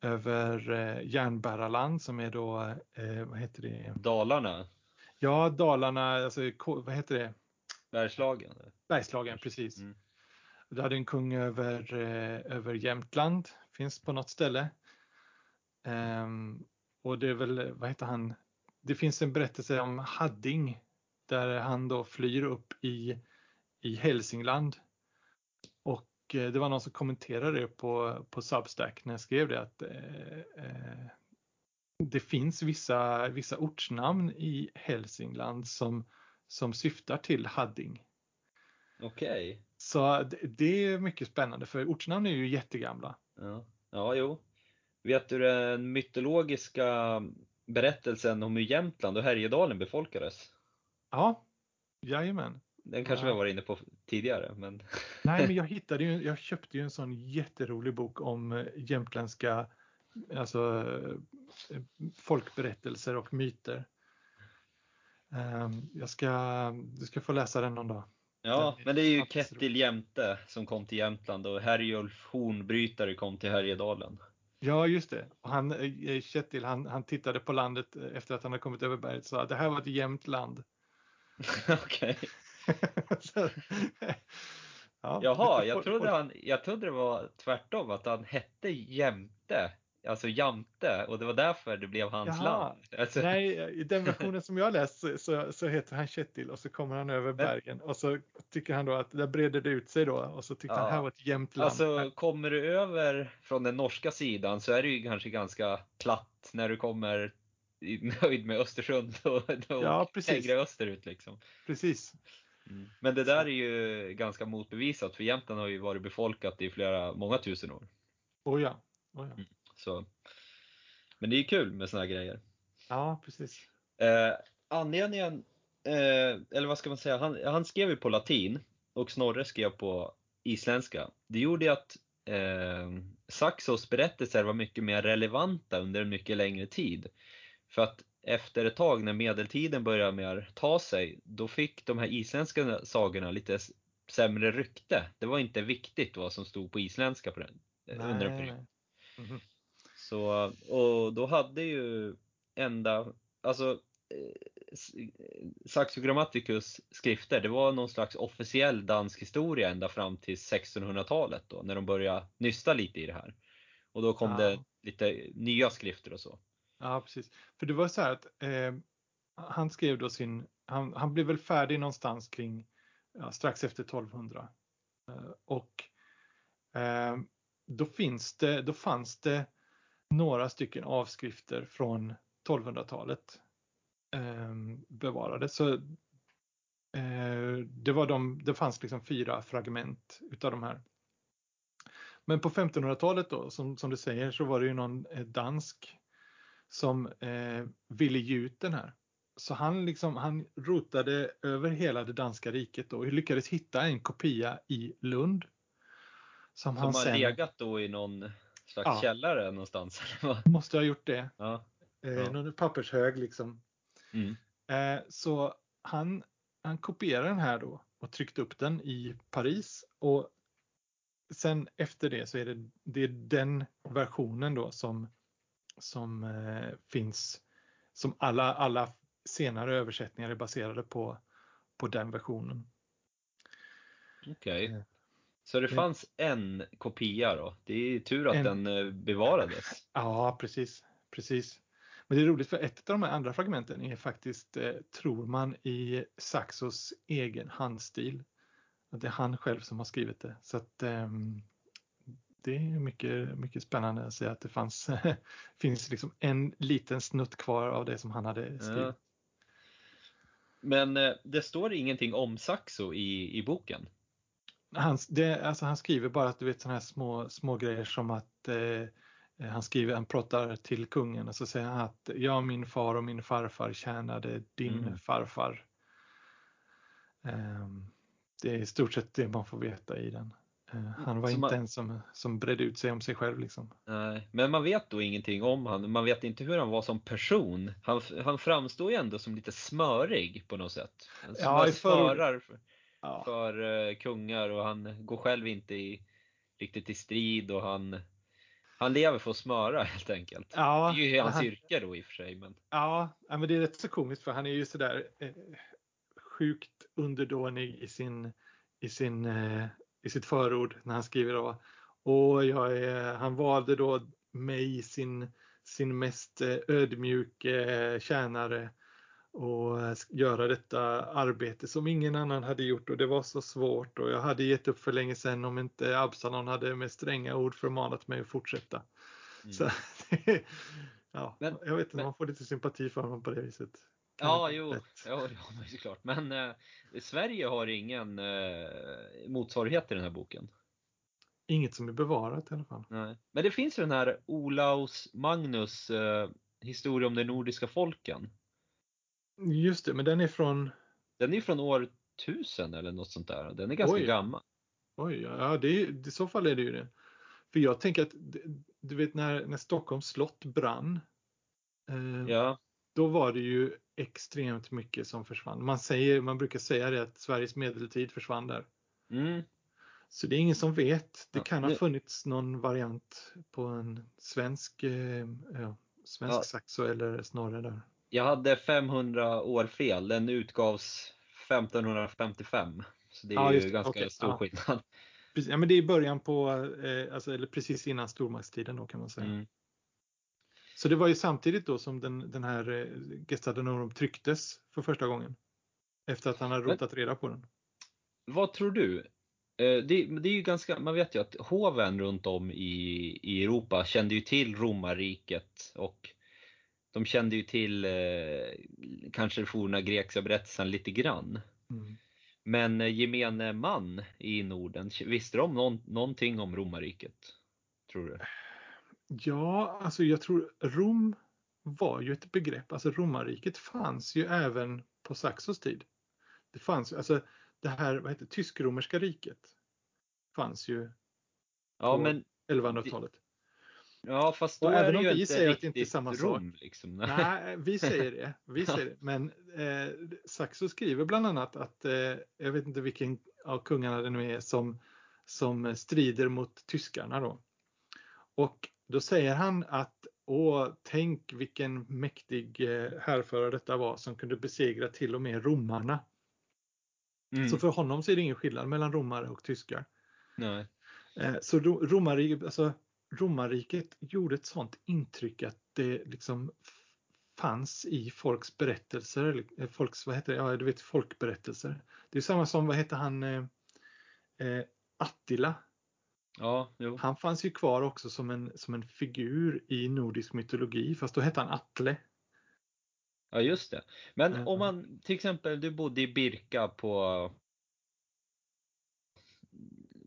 Speaker 2: över eh, Järnbärarland som är då, eh, vad heter det?
Speaker 1: Dalarna?
Speaker 2: Ja, Dalarna, alltså vad heter det?
Speaker 1: Bergslagen?
Speaker 2: Bergslagen, precis. Mm. Du hade en kung över, eh, över Jämtland, finns på något ställe. Um, och det är väl, vad heter han? Det finns en berättelse om Hadding där han då flyr upp i, i Hälsingland. Och det var någon som kommenterade det på, på Substack när jag skrev det att eh, eh, det finns vissa, vissa ortsnamn i Hälsingland som, som syftar till Hadding.
Speaker 1: Okej. Okay.
Speaker 2: Så det, det, är mycket spännande för ortsnamn är ju jättegamla.
Speaker 1: Ja, ja jo. Vet du den mytologiska berättelsen om hur Jämtland och Härjedalen befolkades?
Speaker 2: Ja, jajamän.
Speaker 1: Den kanske ja. vi varit inne på tidigare. Men... (laughs)
Speaker 2: Nej, men jag hittade ju, jag köpte ju en sån jätterolig bok om eh, jämtländska alltså, eh, folkberättelser och myter. Ehm, jag ska, du ska få läsa den någon dag.
Speaker 1: Ja, men det är ju Kettil Jämte som kom till Jämtland och Herjulf Hornbrytare kom till Härjedalen.
Speaker 2: Ja, just det. Och han, eh, Kettil, han, han tittade på landet efter att han hade kommit över berget och sa att det här var ett jämnt land. (laughs)
Speaker 1: Okej. (laughs) ja, Jaha, jag trodde, han, jag trodde det var tvärtom, att han hette Jämte alltså Jamte och det var därför det blev hans Jaha. land. Alltså...
Speaker 2: Nej, i den (laughs) versionen som jag läst så, så, så, heter han Kjetil och så kommer han över bergen och så tycker han då att där breder det ut sig då och så tyckte ja. han här var ett jämnt land.
Speaker 1: Alltså kommer du över från den norska sidan så är det ju kanske ganska platt när du kommer (laughs) nöjd med Östersund och, och ja, längre österut liksom.
Speaker 2: Precis.
Speaker 1: Mm. Men det där är ju ganska motbevisat för Jämtland har ju varit befolkat i flera, många tusen år.
Speaker 2: Oh ja. Oh ja. Mm.
Speaker 1: Så. Men det är kul med såna här grejer.
Speaker 2: Ja, precis.
Speaker 1: Eh, anledningen, eh, eller vad ska man säga, han, han skrev ju på latin och Snorre skrev på isländska. Det gjorde att eh, Saxos berättelser var mycket mer relevanta under en mycket längre tid. För att efter ett tag när medeltiden började mer ta sig, då fick de här isländska sagorna lite sämre rykte. Det var inte viktigt vad som stod på isländska på den, under en period. Mm -hmm. Så, och då hade ju enda, alltså eh, Saxo Grammaticus skrifter, det var någon slags officiell dansk historia ända fram till 1600-talet då, när de började nysta lite i det här. Och då kom ja. det lite nya skrifter och så.
Speaker 2: Ja, precis. För det var så här att eh, han skrev då sin, han, han blev väl färdig någonstans kring ja, strax efter 1200. Eh, och eh, då, finns det, då fanns det några stycken avskrifter från 1200-talet eh, bevarade. Så eh, det, var de, det fanns liksom fyra fragment utav de här. Men på 1500-talet då, som, som du säger, så var det ju någon eh, dansk som eh, ville ge ut den här. Så han, liksom, han rotade över hela det danska riket och lyckades hitta en kopia i Lund.
Speaker 1: Som, som han har sen... legat då i någon slags ja. källare någonstans? (laughs)
Speaker 2: Måste ha gjort det. Ja. Eh, någon pappershög liksom. Mm. Eh, så han, han kopierade den här då och tryckte upp den i Paris och sen efter det så är det, det är den versionen då som, som eh, finns som alla, alla senare översättningar är baserade på, på den versionen.
Speaker 1: Okej. Okay. Eh, så det fanns en kopia då? Det är tur att en, den eh, bevarades. (laughs)
Speaker 2: Ja, precis. precis. Men det är roligt för ett av de här andra fragmenten är faktiskt, eh, tror man, i Saxos egen handstil. Det är han själv som har skrivit det. Så att, eh, det är mycket, mycket spännande att se att det fanns, (laughs) finns liksom en liten snutt kvar av det som han hade skrivit. Ja.
Speaker 1: Men eh, det står ingenting om Saxo i, i boken?
Speaker 2: Han, det, alltså han skriver bara att du vet sådana här små, små grejer som att eh, han skriver, han pratar till kungen och så säger han att jag, min far och min farfar tjänade din mm. farfar. Um, det är i stort sett det man får veta i den. Uh, han var så inte man... en som, som bredde ut sig om sig själv. Liksom.
Speaker 1: Nej, men man vet då ingenting om han. Man vet inte hur han var som person. Han, han framstår ju ändå som lite smörig på något sätt. Som ja, smörar för, ja. för kungar och han går själv inte i, riktigt i strid och han han lever för att smöra (laughs) helt enkelt. Ja, det är ju hans han, yrke då i och för sig. Men...
Speaker 2: Ja, men det är rätt så komiskt för han är ju sådär eh, sjukt underdånig i sin, i sin eh, i sitt förord när han skriver då. Och jag är, han valde då mig sin, sin mest eh, ödmjuke tjänare och göra detta arbete som ingen annan hade gjort och det var så svårt och jag hade gett upp för länge sedan om inte Absalon hade med stränga ord förmanat mig att fortsätta. Mm. Så, (laughs) ja, men, jag vet inte, men, man får lite sympati för honom på det viset.
Speaker 1: Ja, jo, ja, det har man såklart. Men eh, Sverige har ingen eh, motsvarighet till den här boken.
Speaker 2: Inget som är bevarat i alla fall.
Speaker 1: Nej. Men det finns ju den här Olaus Magnus eh, historia om de nordiska folken.
Speaker 2: Just det, men den är från?
Speaker 1: Den är från år 1000 eller något sånt där. Den är ganska
Speaker 2: Oj.
Speaker 1: gammal.
Speaker 2: Oj, ja det är, i så fall är det ju det. För jag tänker att, du vet när, när Stockholms slott brann. Eh, ja. Då var det ju extremt mycket som försvann. Man, säger, man brukar säga det att Sveriges medeltid försvann där. Mm. Så det är ingen som vet. Det kan ha funnits någon variant på en svensk, eh, ja, svensk ja. saxo eller snorre där.
Speaker 1: Jag hade 500 år fel. Den utgavs 1555. Så det är ja, ju ganska okay. stor ja. skillnad.
Speaker 2: Ja, men det är början på, eh, alltså, eller precis innan stormaktstiden då kan man säga. Mm. Så det var ju samtidigt då som den, den här eh, Gesta Danorum trycktes för första gången. Efter att han hade rotat reda på den.
Speaker 1: Vad tror du? Eh, det, det, är ju ganska, man vet ju att hoven runt om i, i Europa kände ju till romarriket och de kände ju till eh, kanske den forna grekiska berättelsen lite grann. Mm. Men eh, gemene man i Norden, visste de någon, någonting om romarriket? Tror du?
Speaker 2: Ja, alltså jag tror Rom var ju ett begrepp. Alltså romarriket fanns ju även på Saxos tid. Det fanns ju, alltså det här, vad heter tysk-romerska riket fanns ju ja, på 1100-talet.
Speaker 1: Ja, fast då och även om vi inte säger att det inte är samma Rom, sak.
Speaker 2: Liksom. (laughs) Nej, vi säger det. Vi säger det. Men eh, Saxo skriver bland annat att, eh, jag vet inte vilken av kungarna det nu är som, som strider mot tyskarna då. Och då säger han att Åh, tänk vilken mäktig eh, härförare detta var som kunde besegra till och med romarna. Mm. Så för honom så är det ingen skillnad mellan romare och tyskar. Nej. Eh, så romarriket, alltså, romarriket gjorde ett sånt intryck att det liksom fanns i folks berättelser, eh, folks, vad heter det, ja du vet folkberättelser. Det är samma som, vad heter han, Attila
Speaker 1: Ja, jo.
Speaker 2: Han fanns ju kvar också som en, som en figur i nordisk mytologi, fast då hette han Atle.
Speaker 1: Ja, just det. Men
Speaker 2: Mm.
Speaker 1: om man till exempel, du bodde i Birka på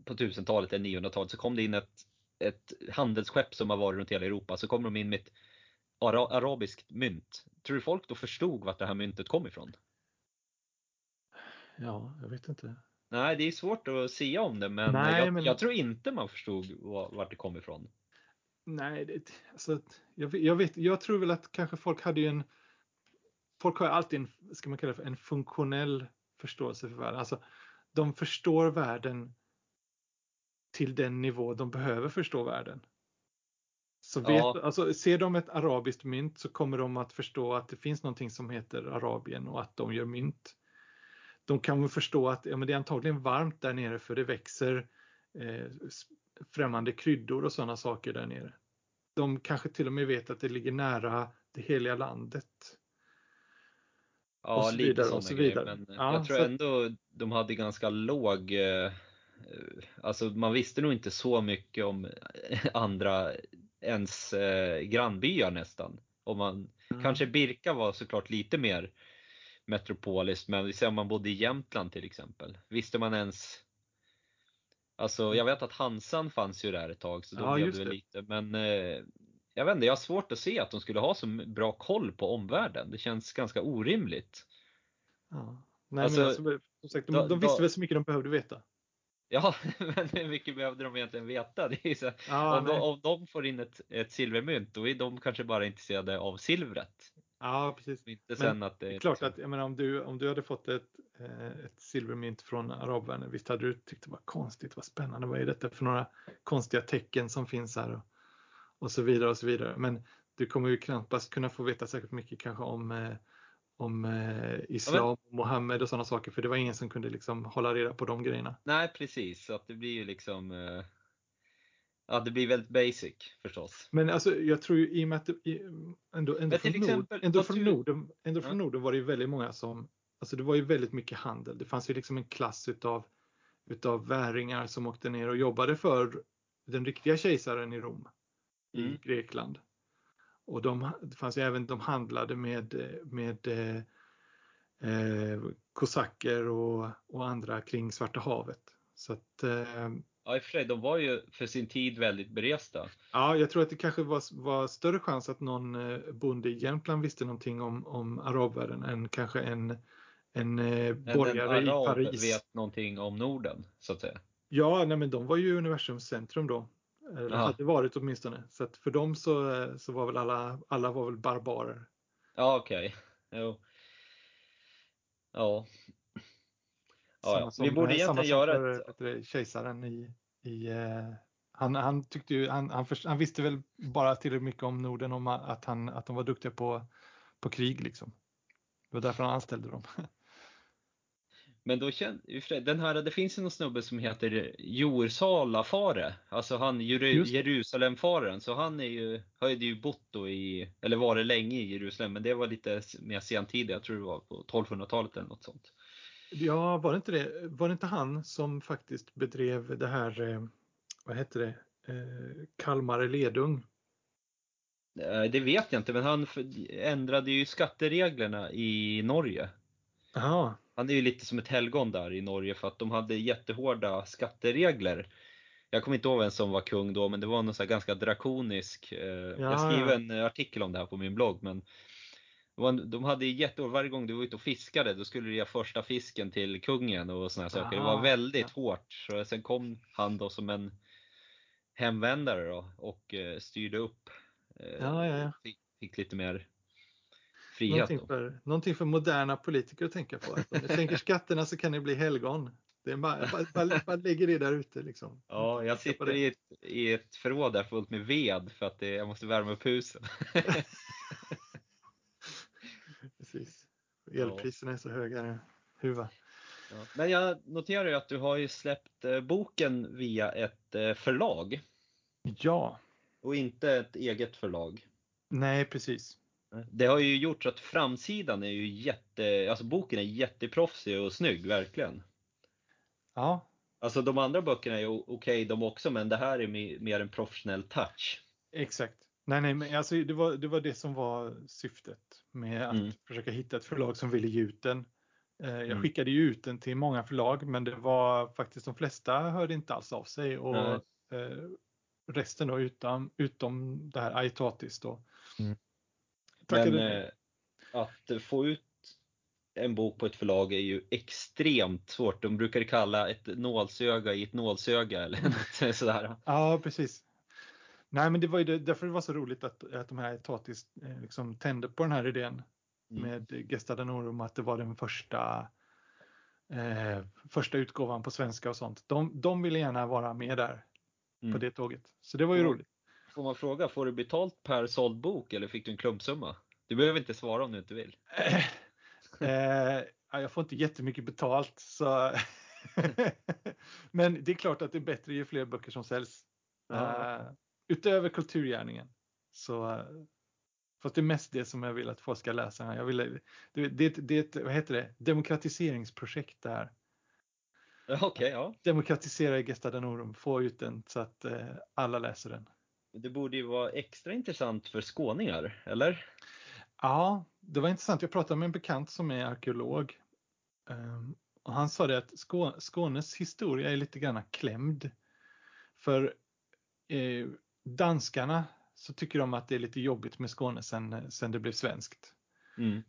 Speaker 1: på 1000-talet eller 900-talet så kom det in ett, ett handelsskepp som har varit runt hela Europa. Så kommer de in med ett ara, arabiskt mynt. Tror du folk då förstod vart det här myntet kom ifrån?
Speaker 2: Ja, jag vet inte.
Speaker 1: Nej, det är svårt att säga om det, men,
Speaker 2: Nej,
Speaker 1: jag,
Speaker 2: men-
Speaker 1: jag tror inte man förstod var- vart det kom ifrån.
Speaker 2: Nej, det, alltså, jag, jag, vet, jag tror väl att kanske folk hade ju en... Folk har ju alltid en, ska man kalla för, en funktionell förståelse för världen. Alltså, de förstår världen till den nivå de behöver förstå världen. Så vet,
Speaker 1: Ja.
Speaker 2: alltså, ser de ett arabiskt mynt så kommer de att förstå att det finns någonting som heter Arabien och att de gör mynt. De kan förstå att ja, men det är antagligen varmt där nere för det växer eh, främmande kryddor och sådana saker där nere. De kanske till och med vet att det ligger nära det heliga landet.
Speaker 1: Ja,
Speaker 2: Och så
Speaker 1: lite sådana
Speaker 2: så
Speaker 1: grejer. Men
Speaker 2: Ja,
Speaker 1: jag tror
Speaker 2: så-
Speaker 1: ändå de hade ganska låg, eh, alltså man visste nog inte så mycket om andra, ens eh, grannbyar nästan. Om man,
Speaker 2: Mm.
Speaker 1: Kanske Birka var såklart lite mer metropoliskt, men om man bodde i Jämtland till exempel. Visste man ens Alltså jag vet att Hansan fanns ju där ett tag så då
Speaker 2: Ja,
Speaker 1: blev det
Speaker 2: det.
Speaker 1: lite men eh, jag vet inte, jag har svårt att se att de skulle ha så bra koll på omvärlden. Det känns ganska orimligt.
Speaker 2: Ja. Nej,
Speaker 1: Alltså,
Speaker 2: men alltså, som sagt, de,
Speaker 1: då-
Speaker 2: de visste
Speaker 1: då-
Speaker 2: väl så mycket de behövde veta.
Speaker 1: Ja, (laughs) men hur mycket behövde de egentligen veta? Det är så,
Speaker 2: Ja,
Speaker 1: om, de, om de får in ett, ett silvermynt, då är de kanske bara intresserade av silvret.
Speaker 2: Ja precis.
Speaker 1: Inte
Speaker 2: Men
Speaker 1: sen att det är
Speaker 2: klart
Speaker 1: liksom-
Speaker 2: att jag menar, om, du, om du hade fått ett, eh, ett silvermynt från arabvärlden, visst hade du tyckt det var konstigt, vad spännande, vad är detta för några konstiga tecken som finns här och, och så vidare och så vidare. Men du kommer ju knappast kunna få veta särskilt mycket kanske om, eh, om eh, islam, Mohammed och sådana saker, för det var ingen som kunde liksom hålla reda på de grejerna.
Speaker 1: Nej precis, så att det blir ju liksom eh, Ja det blir väldigt basic förstås.
Speaker 2: Men alltså, jag tror ju i och med att det, i, ändå, ändå, från,
Speaker 1: till
Speaker 2: nord,
Speaker 1: exempel,
Speaker 2: ändå, från, Norden, ändå från
Speaker 1: Ja.
Speaker 2: Norden var det ju väldigt många som, alltså det var ju väldigt mycket handel. Det fanns ju liksom en klass utav, utav väringar som åkte ner och jobbade för den riktiga kejsaren i Rom, i
Speaker 1: Mm.
Speaker 2: Grekland. Och de, det fanns ju även, de handlade med, med eh, eh, kosacker och, och andra kring Svarta havet. Så att, eh,
Speaker 1: Ja i och för sig, de var ju för sin tid väldigt beresta.
Speaker 2: Ja, jag tror att det kanske var, var större chans att någon eh, bonde i Jämtland visste någonting om, om arabvärlden än kanske en, en eh,
Speaker 1: Men en
Speaker 2: borgare i Paris.
Speaker 1: vet någonting om Norden så att säga.
Speaker 2: Ja, nej, men de var ju universums centrum då. Eller
Speaker 1: Aha.
Speaker 2: hade varit åtminstone. Så att för dem så, eh, så var väl alla, alla var väl barbarer.
Speaker 1: Ja okej. Jo. Ja. Ja, ja. Vi borde
Speaker 2: eh,
Speaker 1: egentligen göra ett,
Speaker 2: kejsaren i, i eh, han, han tyckte ju, han, han, först, han visste väl bara tillräckligt mycket om Norden om att, han, att de var duktiga på, på krig liksom. Det var därför han anställde dem. (laughs)
Speaker 1: men då sig, den här, det finns ju någon snubbe som heter Jorsalafare, alltså han Jeru. Jerusalemfaren, så han är ju, har ju bott då i, eller varit länge i Jerusalem, men det var lite mer sentida, jag tror det var på 1200-talet eller något sånt.
Speaker 2: Ja, var det inte det? Var det inte han som faktiskt bedrev det här, eh, vad hette det, eh, Kalmar Ledung?
Speaker 1: Det vet jag inte, men han ändrade ju skattereglerna i Norge.
Speaker 2: Jaha,
Speaker 1: Han är ju lite som ett helgon där i Norge för att de hade jättehårda skatteregler. Jag kommer inte ihåg vem som var kung då, men det var någon så ganska drakonisk. Eh, jag skriver
Speaker 2: ja.
Speaker 1: en artikel om det här på min blogg, men de hade jättehårda, varje gång du var ute och fiskade, då skulle du ge första fisken till kungen och här saker. Det var
Speaker 2: Aha,
Speaker 1: väldigt hårt. Så sen kom han då som en hemvändare då och eh, styrde upp. eh,
Speaker 2: Ja, ja, ja.
Speaker 1: Fick, fick lite mer frihet
Speaker 2: någonting för, någonting för moderna politiker att tänka på. Om ni sänker (laughs) skatterna så kan ni bli helgon. Det är bara, bara, bara, lägger (laughs) det där ute liksom.
Speaker 1: Ja, jag sitter i ett, i ett förråd där fullt med ved för att det, jag måste värma upp huset. (laughs)
Speaker 2: Precis. Elpriserna är så höga nu. Huva.
Speaker 1: Ja. Men jag noterar ju att du har ju släppt eh, boken via ett eh, förlag
Speaker 2: Ja,
Speaker 1: och inte ett eget förlag.
Speaker 2: nej precis.
Speaker 1: Det har ju gjort så att framsidan är ju jätte, alltså boken är jätteproffsig och snygg, verkligen.
Speaker 2: Ja,
Speaker 1: Alltså de andra böckerna är okej okay, de också, men det här är mer en professionell touch.
Speaker 2: Exakt. Nej, nej, men alltså det var det, var det som var syftet med att mm. försöka hitta ett förlag som ville ge ut den. Eh, jag mm. skickade ju ut den till många förlag, men det var faktiskt de flesta hörde inte alls av sig och eh, resten då utom, utom det här Aitatis då. Mm.
Speaker 1: Men eh, att få ut en bok på ett förlag är ju extremt svårt. De brukar kalla ett nålsöga i ett nålsöga eller (laughs) något sådär.
Speaker 2: Ja, precis. Nej, men det var ju därför det var så roligt att, att de här Tatis eh, liksom tände på den här idén mm. med Gesta Danorum, att det var den första eh, första utgåvan på svenska och sånt. De, de ville gärna vara med där mm. på det tåget. Så det var ju
Speaker 1: får,
Speaker 2: roligt.
Speaker 1: Får man fråga, får du betalt per såld bok eller fick du en klumpsumma? Du behöver inte svara om du inte vill. (laughs)
Speaker 2: Eh, jag får inte jättemycket betalt. Så (laughs) Men det är klart att det är bättre ju fler böcker som säljs. Uh, utöver kulturgärningen. Så, fast det är mest det som jag vill att folk ska läsa. Jag vill, det, det, det vad heter det, demokratiseringsprojekt det här.
Speaker 1: Okay, ja.
Speaker 2: Demokratisera Gesta Danorum, få ut den så att uh, alla läser den.
Speaker 1: Det borde ju vara extra intressant för skåningar, eller?
Speaker 2: Ja, det var intressant. Jag pratade med en bekant som är arkeolog. Ehm, och han sa det att Skånes historia är lite grann klämd. För eh, danskarna så tycker de att det är lite jobbigt med Skåne sen, sen det blev svenskt. Mm.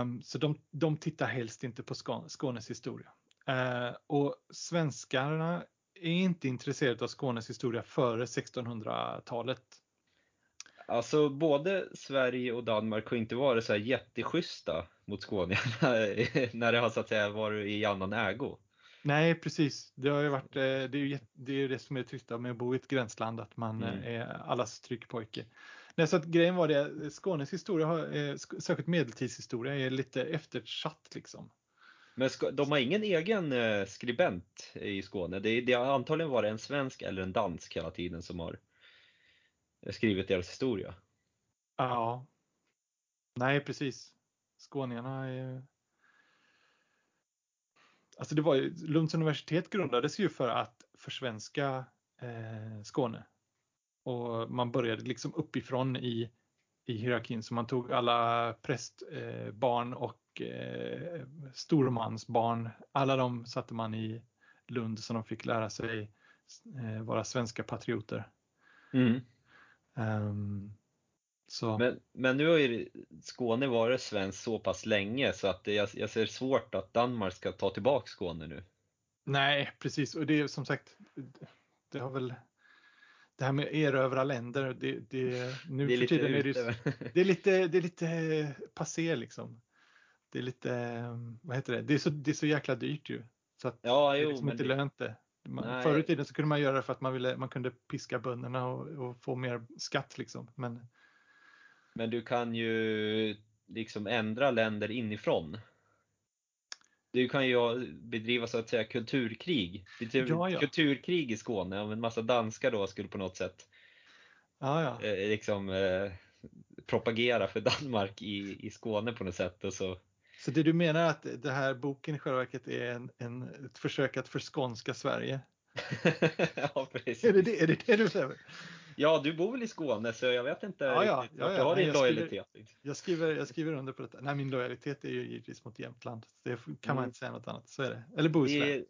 Speaker 2: Um, så de, de tittar helst inte på Skånes historia. Uh, och svenskarna är inte intresserade av Skånes historia före 1600-talet.
Speaker 1: Alltså både Sverige och Danmark har inte varit så här jätteschyssta mot skåningarna (laughs) när det har så att säga varit i annan ägo.
Speaker 2: Nej, precis. Det har ju varit, eh, det är ju det, är det som är tryggt med att bo i ett gränsland, att man mm. är allas tryggpojke. Nej, så att grejen var det, Skånes historia, eh, särskilt medeltidshistoria, är lite eftersatt liksom.
Speaker 1: Men de har ingen egen eh, skribent i Skåne? Det, det har antagligen varit en svensk eller en dansk hela tiden som har skrivit deras historia.
Speaker 2: Ja. Nej, precis. Skåningarna är... Alltså det var ju, Lunds universitet grundades ju för att försvenska eh, Skåne. Och man började liksom uppifrån i, i hierarkin så man tog alla prästbarn eh, och eh, stormansbarn. Alla de satte man i Lund så de fick lära sig eh, vara svenska patrioter. Mm. Um,
Speaker 1: men, men nu har ju Skåne varit svenskt så pass länge så att jag, jag ser svårt att Danmark ska ta tillbaka Skåne nu.
Speaker 2: Nej, precis. Och det är som sagt, det har väl det här med erövra länder, det, det, nu det är för tiden är det, det, är lite, det är lite passé liksom. Det är lite, vad heter det, det är så, det är så jäkla dyrt ju. Så att ja, jo, det är liksom inte det... lönt det. Man, förr i tiden så kunde man göra det för att man, ville, man kunde piska bönderna och, och, få mer skatt. Liksom. Men...
Speaker 1: Men du kan ju liksom ändra länder inifrån. Du kan ju bedriva så att säga kulturkrig. Ja, ja. Kulturkrig i Skåne om en massa danskar då skulle på något sätt
Speaker 2: ja.
Speaker 1: Eh, liksom, eh, propagera för Danmark i, i Skåne på något sätt. Och så
Speaker 2: så det du menar att det här boken i själva verket är en, en, ett försök att förskånska Sverige? (laughs)
Speaker 1: ja, precis.
Speaker 2: Är det det, är det det du säger?
Speaker 1: Ja, du bor väl i Skåne så jag vet inte ja, ja, riktigt ja, ja. du har din lojalitet.
Speaker 2: Skriver, jag, skriver, jag skriver under på detta. Nej, min lojalitet är ju givetvis mot Jämtland. Det kan man mm. inte säga något annat. Så är det. Eller Bohuslän.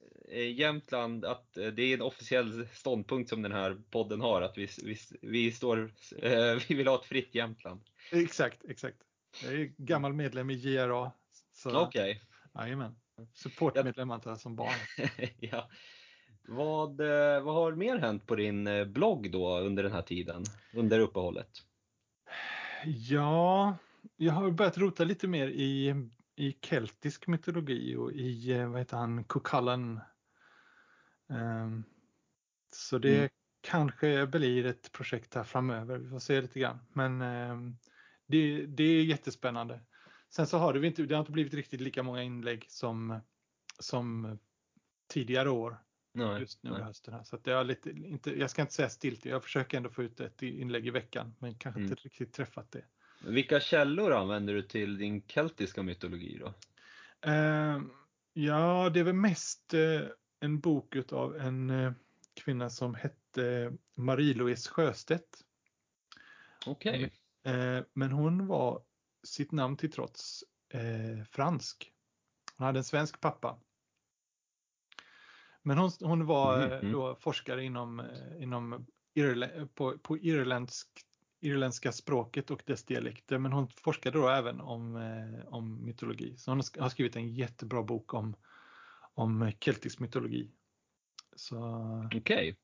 Speaker 1: Jämtland, att eh, det är en officiell ståndpunkt som den här podden har att vi, vi, vi, står, eh, (laughs) vi vill ha ett fritt Jämtland.
Speaker 2: Exakt, exakt. Jag är gammal medlem i JRA
Speaker 1: Okej. Okay.
Speaker 2: Jajamän. Supportmedlem antar jag som barn. (laughs)
Speaker 1: ja. Vad, eh, vad har mer hänt på din eh, blogg då under den här tiden, under uppehållet?
Speaker 2: Ja, jag har börjat rota lite mer i, i keltisk mytologi och i, eh, vad heter han, Cuchulainn. Um, så det mm. kanske blir ett projekt här framöver, vi får se lite grann. Men um, det, det är jättespännande. Sen så har det, inte, det har inte blivit riktigt lika många inlägg som, som tidigare år. Nej, just nu i hösten. Här. Så att jag, lite, inte, jag ska inte säga stiltje, jag försöker ändå få ut ett inlägg i veckan men kanske mm. inte riktigt träffat det.
Speaker 1: Vilka källor använder du till din keltiska mytologi då?
Speaker 2: Uh, ja, det är väl mest uh, en bok av en eh, kvinna som hette Marie-Louise Sjöstedt.
Speaker 1: Okej.
Speaker 2: Eh, Men hon var sitt namn till trots eh, fransk. Hon hade en svensk pappa. Men hon, hon var
Speaker 1: Mhm,
Speaker 2: eh,
Speaker 1: mm.
Speaker 2: då forskare inom, eh, inom Irla, på, på irländsk, irländska språket och dess dialekter. Men hon forskade då även om, eh, om mytologi. Så hon har sk- har skrivit en jättebra bok om, om keltisk mytologi.
Speaker 1: Okej.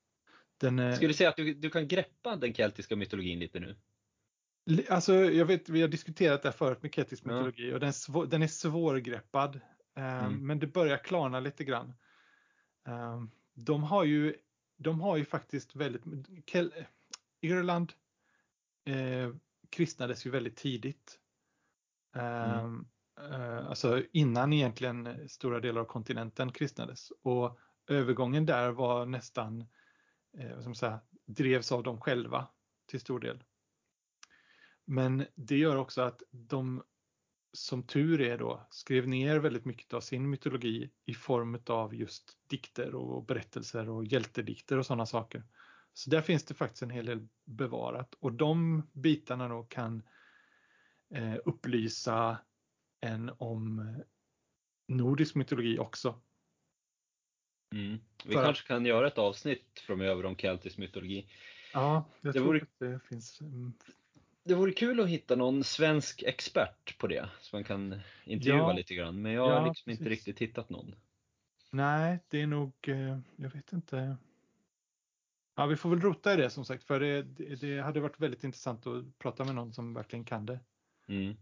Speaker 2: den, eh,
Speaker 1: Skulle du säga att du, du kan greppa den keltiska mytologin lite nu?
Speaker 2: Alltså, jag vet, vi har diskuterat det här förut med keltisk
Speaker 1: Ja.
Speaker 2: mytologi och den, den är svårgreppad.
Speaker 1: Mm.
Speaker 2: Men det börjar klarna lite grann. Eh, de, har ju, de har ju faktiskt väldigt... Kel, Irland eh, kristnades ju väldigt tidigt.
Speaker 1: Mm.
Speaker 2: eh, alltså innan egentligen stora delar av kontinenten kristnades. Och övergången där var nästan, eh, man säga, drevs av dem själva till stor del. Men det gör också att de som tur är då skrev ner väldigt mycket av sin mytologi i form av just dikter och berättelser och hjältedikter och sådana saker. Så där finns det faktiskt en hel del bevarat och de bitarna då kan eh, upplysa en om eh, nordisk mytologi också.
Speaker 1: Mm. Vi
Speaker 2: För-
Speaker 1: kanske kan göra ett avsnitt framöver om keltisk mytologi.
Speaker 2: Ja, jag
Speaker 1: Det
Speaker 2: tror
Speaker 1: vore-
Speaker 2: att det finns.
Speaker 1: Det vore kul att hitta någon svensk expert på det, så man kan intervjua
Speaker 2: Ja.
Speaker 1: lite grann. Men jag har
Speaker 2: Ja,
Speaker 1: liksom inte
Speaker 2: precis.
Speaker 1: riktigt hittat någon.
Speaker 2: Nej, det är nog, eh, jag vet inte. Ja, vi får väl rota i det som sagt, för det, det, hade varit väldigt intressant att prata med någon som verkligen kan det.
Speaker 1: Mm.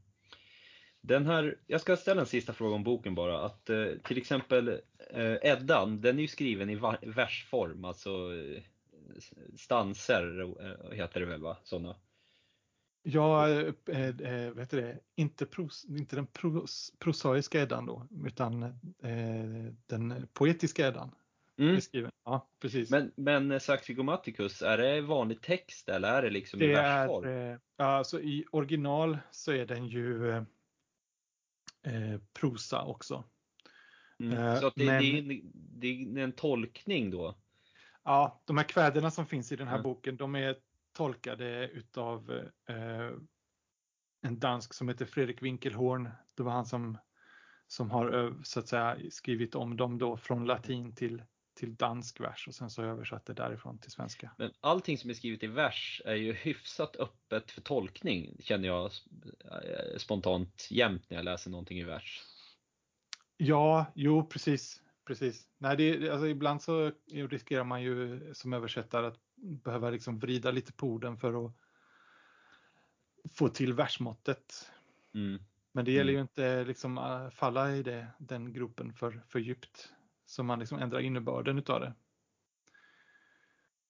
Speaker 1: Den här, jag ska ställa en sista fråga om boken bara. Att, eh, till exempel eh, Eddan, den är ju skriven i versform, alltså eh, stanser heter det väl va? Såna.
Speaker 2: Ja, eh, eh, vet du det, inte, pros, inte den pros, prosaiska Eddan då, utan eh, den poetiska Eddan.
Speaker 1: Mm.
Speaker 2: Ja, precis.
Speaker 1: Men, men Saxo Grammaticus, är det vanlig text eller är det liksom i
Speaker 2: det
Speaker 1: versform?
Speaker 2: är, eh, alltså i original så är den ju eh, eh, prosa också.
Speaker 1: Mm.
Speaker 2: eh,
Speaker 1: Så det,
Speaker 2: men-
Speaker 1: det, är en, det är en tolkning då?
Speaker 2: Ja, de här kväderna som finns i den här
Speaker 1: Mm.
Speaker 2: boken, de är tolkade utav eh, en dansk som heter Fredrik Winkelhorn. Det var han som, som har ö- så att säga skrivit om dem då från latin till, till dansk vers och sen så översatt det därifrån till svenska.
Speaker 1: Men allting som är skrivet i vers är ju hyfsat öppet för tolkning, känner jag eh, spontant jämt när jag läser någonting i vers.
Speaker 2: Ja, jo precis. precis. Nej, det- alltså, ibland så riskerar man ju som översättare att behöva liksom vrida lite på orden för att få till versmåttet.
Speaker 1: Mm.
Speaker 2: Men det gäller
Speaker 1: Mm.
Speaker 2: ju inte liksom äh, falla i det, den gruppen för, för djupt. Så man liksom ändrar innebörden utav det.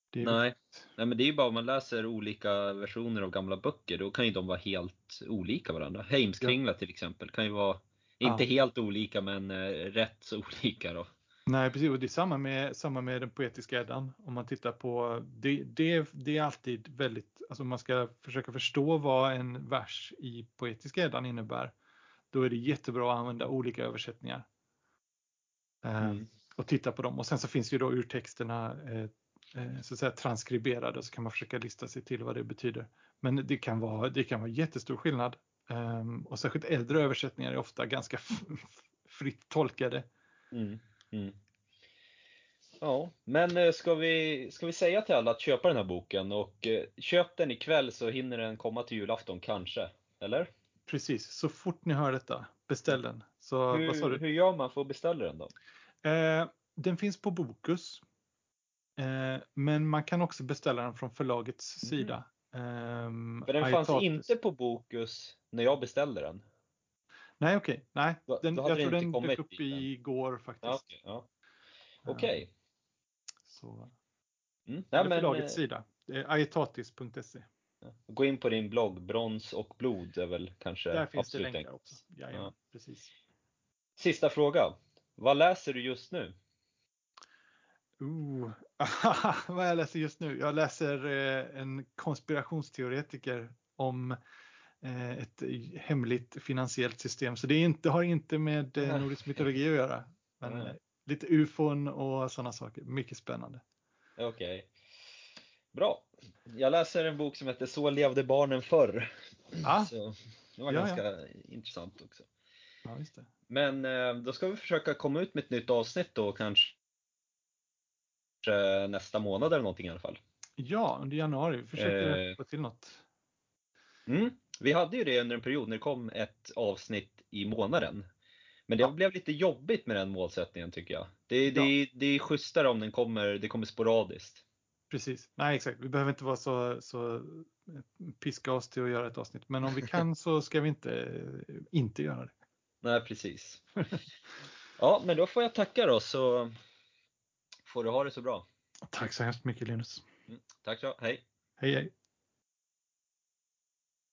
Speaker 2: det
Speaker 1: Nej. Nej, men det är ju bara om man läser olika versioner av gamla böcker, då kan ju de vara helt olika varandra. Heimskringla till exempel kan ju vara, inte
Speaker 2: Ja.
Speaker 1: helt olika, men eh, rätt så (laughs) olika då.
Speaker 2: Nej, precis. Och det är samma med, samma med den poetiska Eddan. Om man tittar på, det, det, det är alltid väldigt, alltså man ska försöka förstå vad en vers i poetiska Eddan innebär, då är det jättebra att använda olika översättningar. Eh,
Speaker 1: Mm.
Speaker 2: och titta på dem. Och sen så finns ju då urtexterna eh, eh, så att säga transkriberade så kan man försöka lista sig till vad det betyder. Men det kan vara, det kan vara jättestor skillnad. Ehm, och särskilt äldre översättningar är ofta ganska (laughs) fritt tolkade.
Speaker 1: Mm. Mm. Ja, men eh, ska vi, ska vi säga till alla att köpa den här boken och eh, köp den ikväll så hinner den komma till julafton kanske? Eller?
Speaker 2: Precis, så fort ni hör detta, beställ den. Så,
Speaker 1: Hur, hur gör man för att beställa den då?
Speaker 2: Eh, den finns på Bokus. Eh, men man kan också beställa den från förlagets
Speaker 1: Mhm.
Speaker 2: sida. Ehm,
Speaker 1: För den fanns inte på Bokus när jag beställde den.
Speaker 2: Nej, okej. Nej,
Speaker 1: Då-
Speaker 2: den, jag tror den dök upp igår faktiskt.
Speaker 1: Ja, okej. Ja. Okej.
Speaker 2: Så,
Speaker 1: Mm.
Speaker 2: Ja,
Speaker 1: men,
Speaker 2: förlagets
Speaker 1: eh,
Speaker 2: sida. Aetatis.se.
Speaker 1: gå in på din blogg, Brons och blod är väl kanske
Speaker 2: Där finns det länkar också. Jajamän,
Speaker 1: Ja.
Speaker 2: precis.
Speaker 1: Sista fråga. Vad läser du just nu?
Speaker 2: Ooh. (laughs) Vad jag läser just nu? Jag läser eh, en konspirationsteoretiker om ett hemligt finansiellt system. Så det inte, har inte med eh, nordisk mytologi att göra. Men eh, lite ufon och sådana saker. Mycket spännande.
Speaker 1: Okej. Okay. Bra. Jag läser en bok som heter Så levde barnen förr.
Speaker 2: Ah.
Speaker 1: Så det var
Speaker 2: Ja,
Speaker 1: ganska intressant också.
Speaker 2: Ja, just det.
Speaker 1: Men eh, då ska vi försöka komma ut med ett nytt avsnitt då kanske nästa månad eller någonting i alla fall.
Speaker 2: Ja, under januari. Vi försöker
Speaker 1: Eh.
Speaker 2: få till något.
Speaker 1: Mm. Vi hade ju det under en period när det kom ett avsnitt i månaden. Men det
Speaker 2: Ja.
Speaker 1: blev lite jobbigt med den målsättningen tycker jag. Det, det, det är schysstare om den kommer, det kommer sporadiskt.
Speaker 2: Precis. Nej, exakt. Vi behöver inte vara så, så piska oss till att göra ett avsnitt. Men om vi kan så ska vi inte, inte göra det.
Speaker 1: Nej, precis. Ja, men då får jag tacka då så får du ha det så bra.
Speaker 2: Tack så hemskt mycket Linus.
Speaker 1: Tack så, hej!
Speaker 2: Hej hej!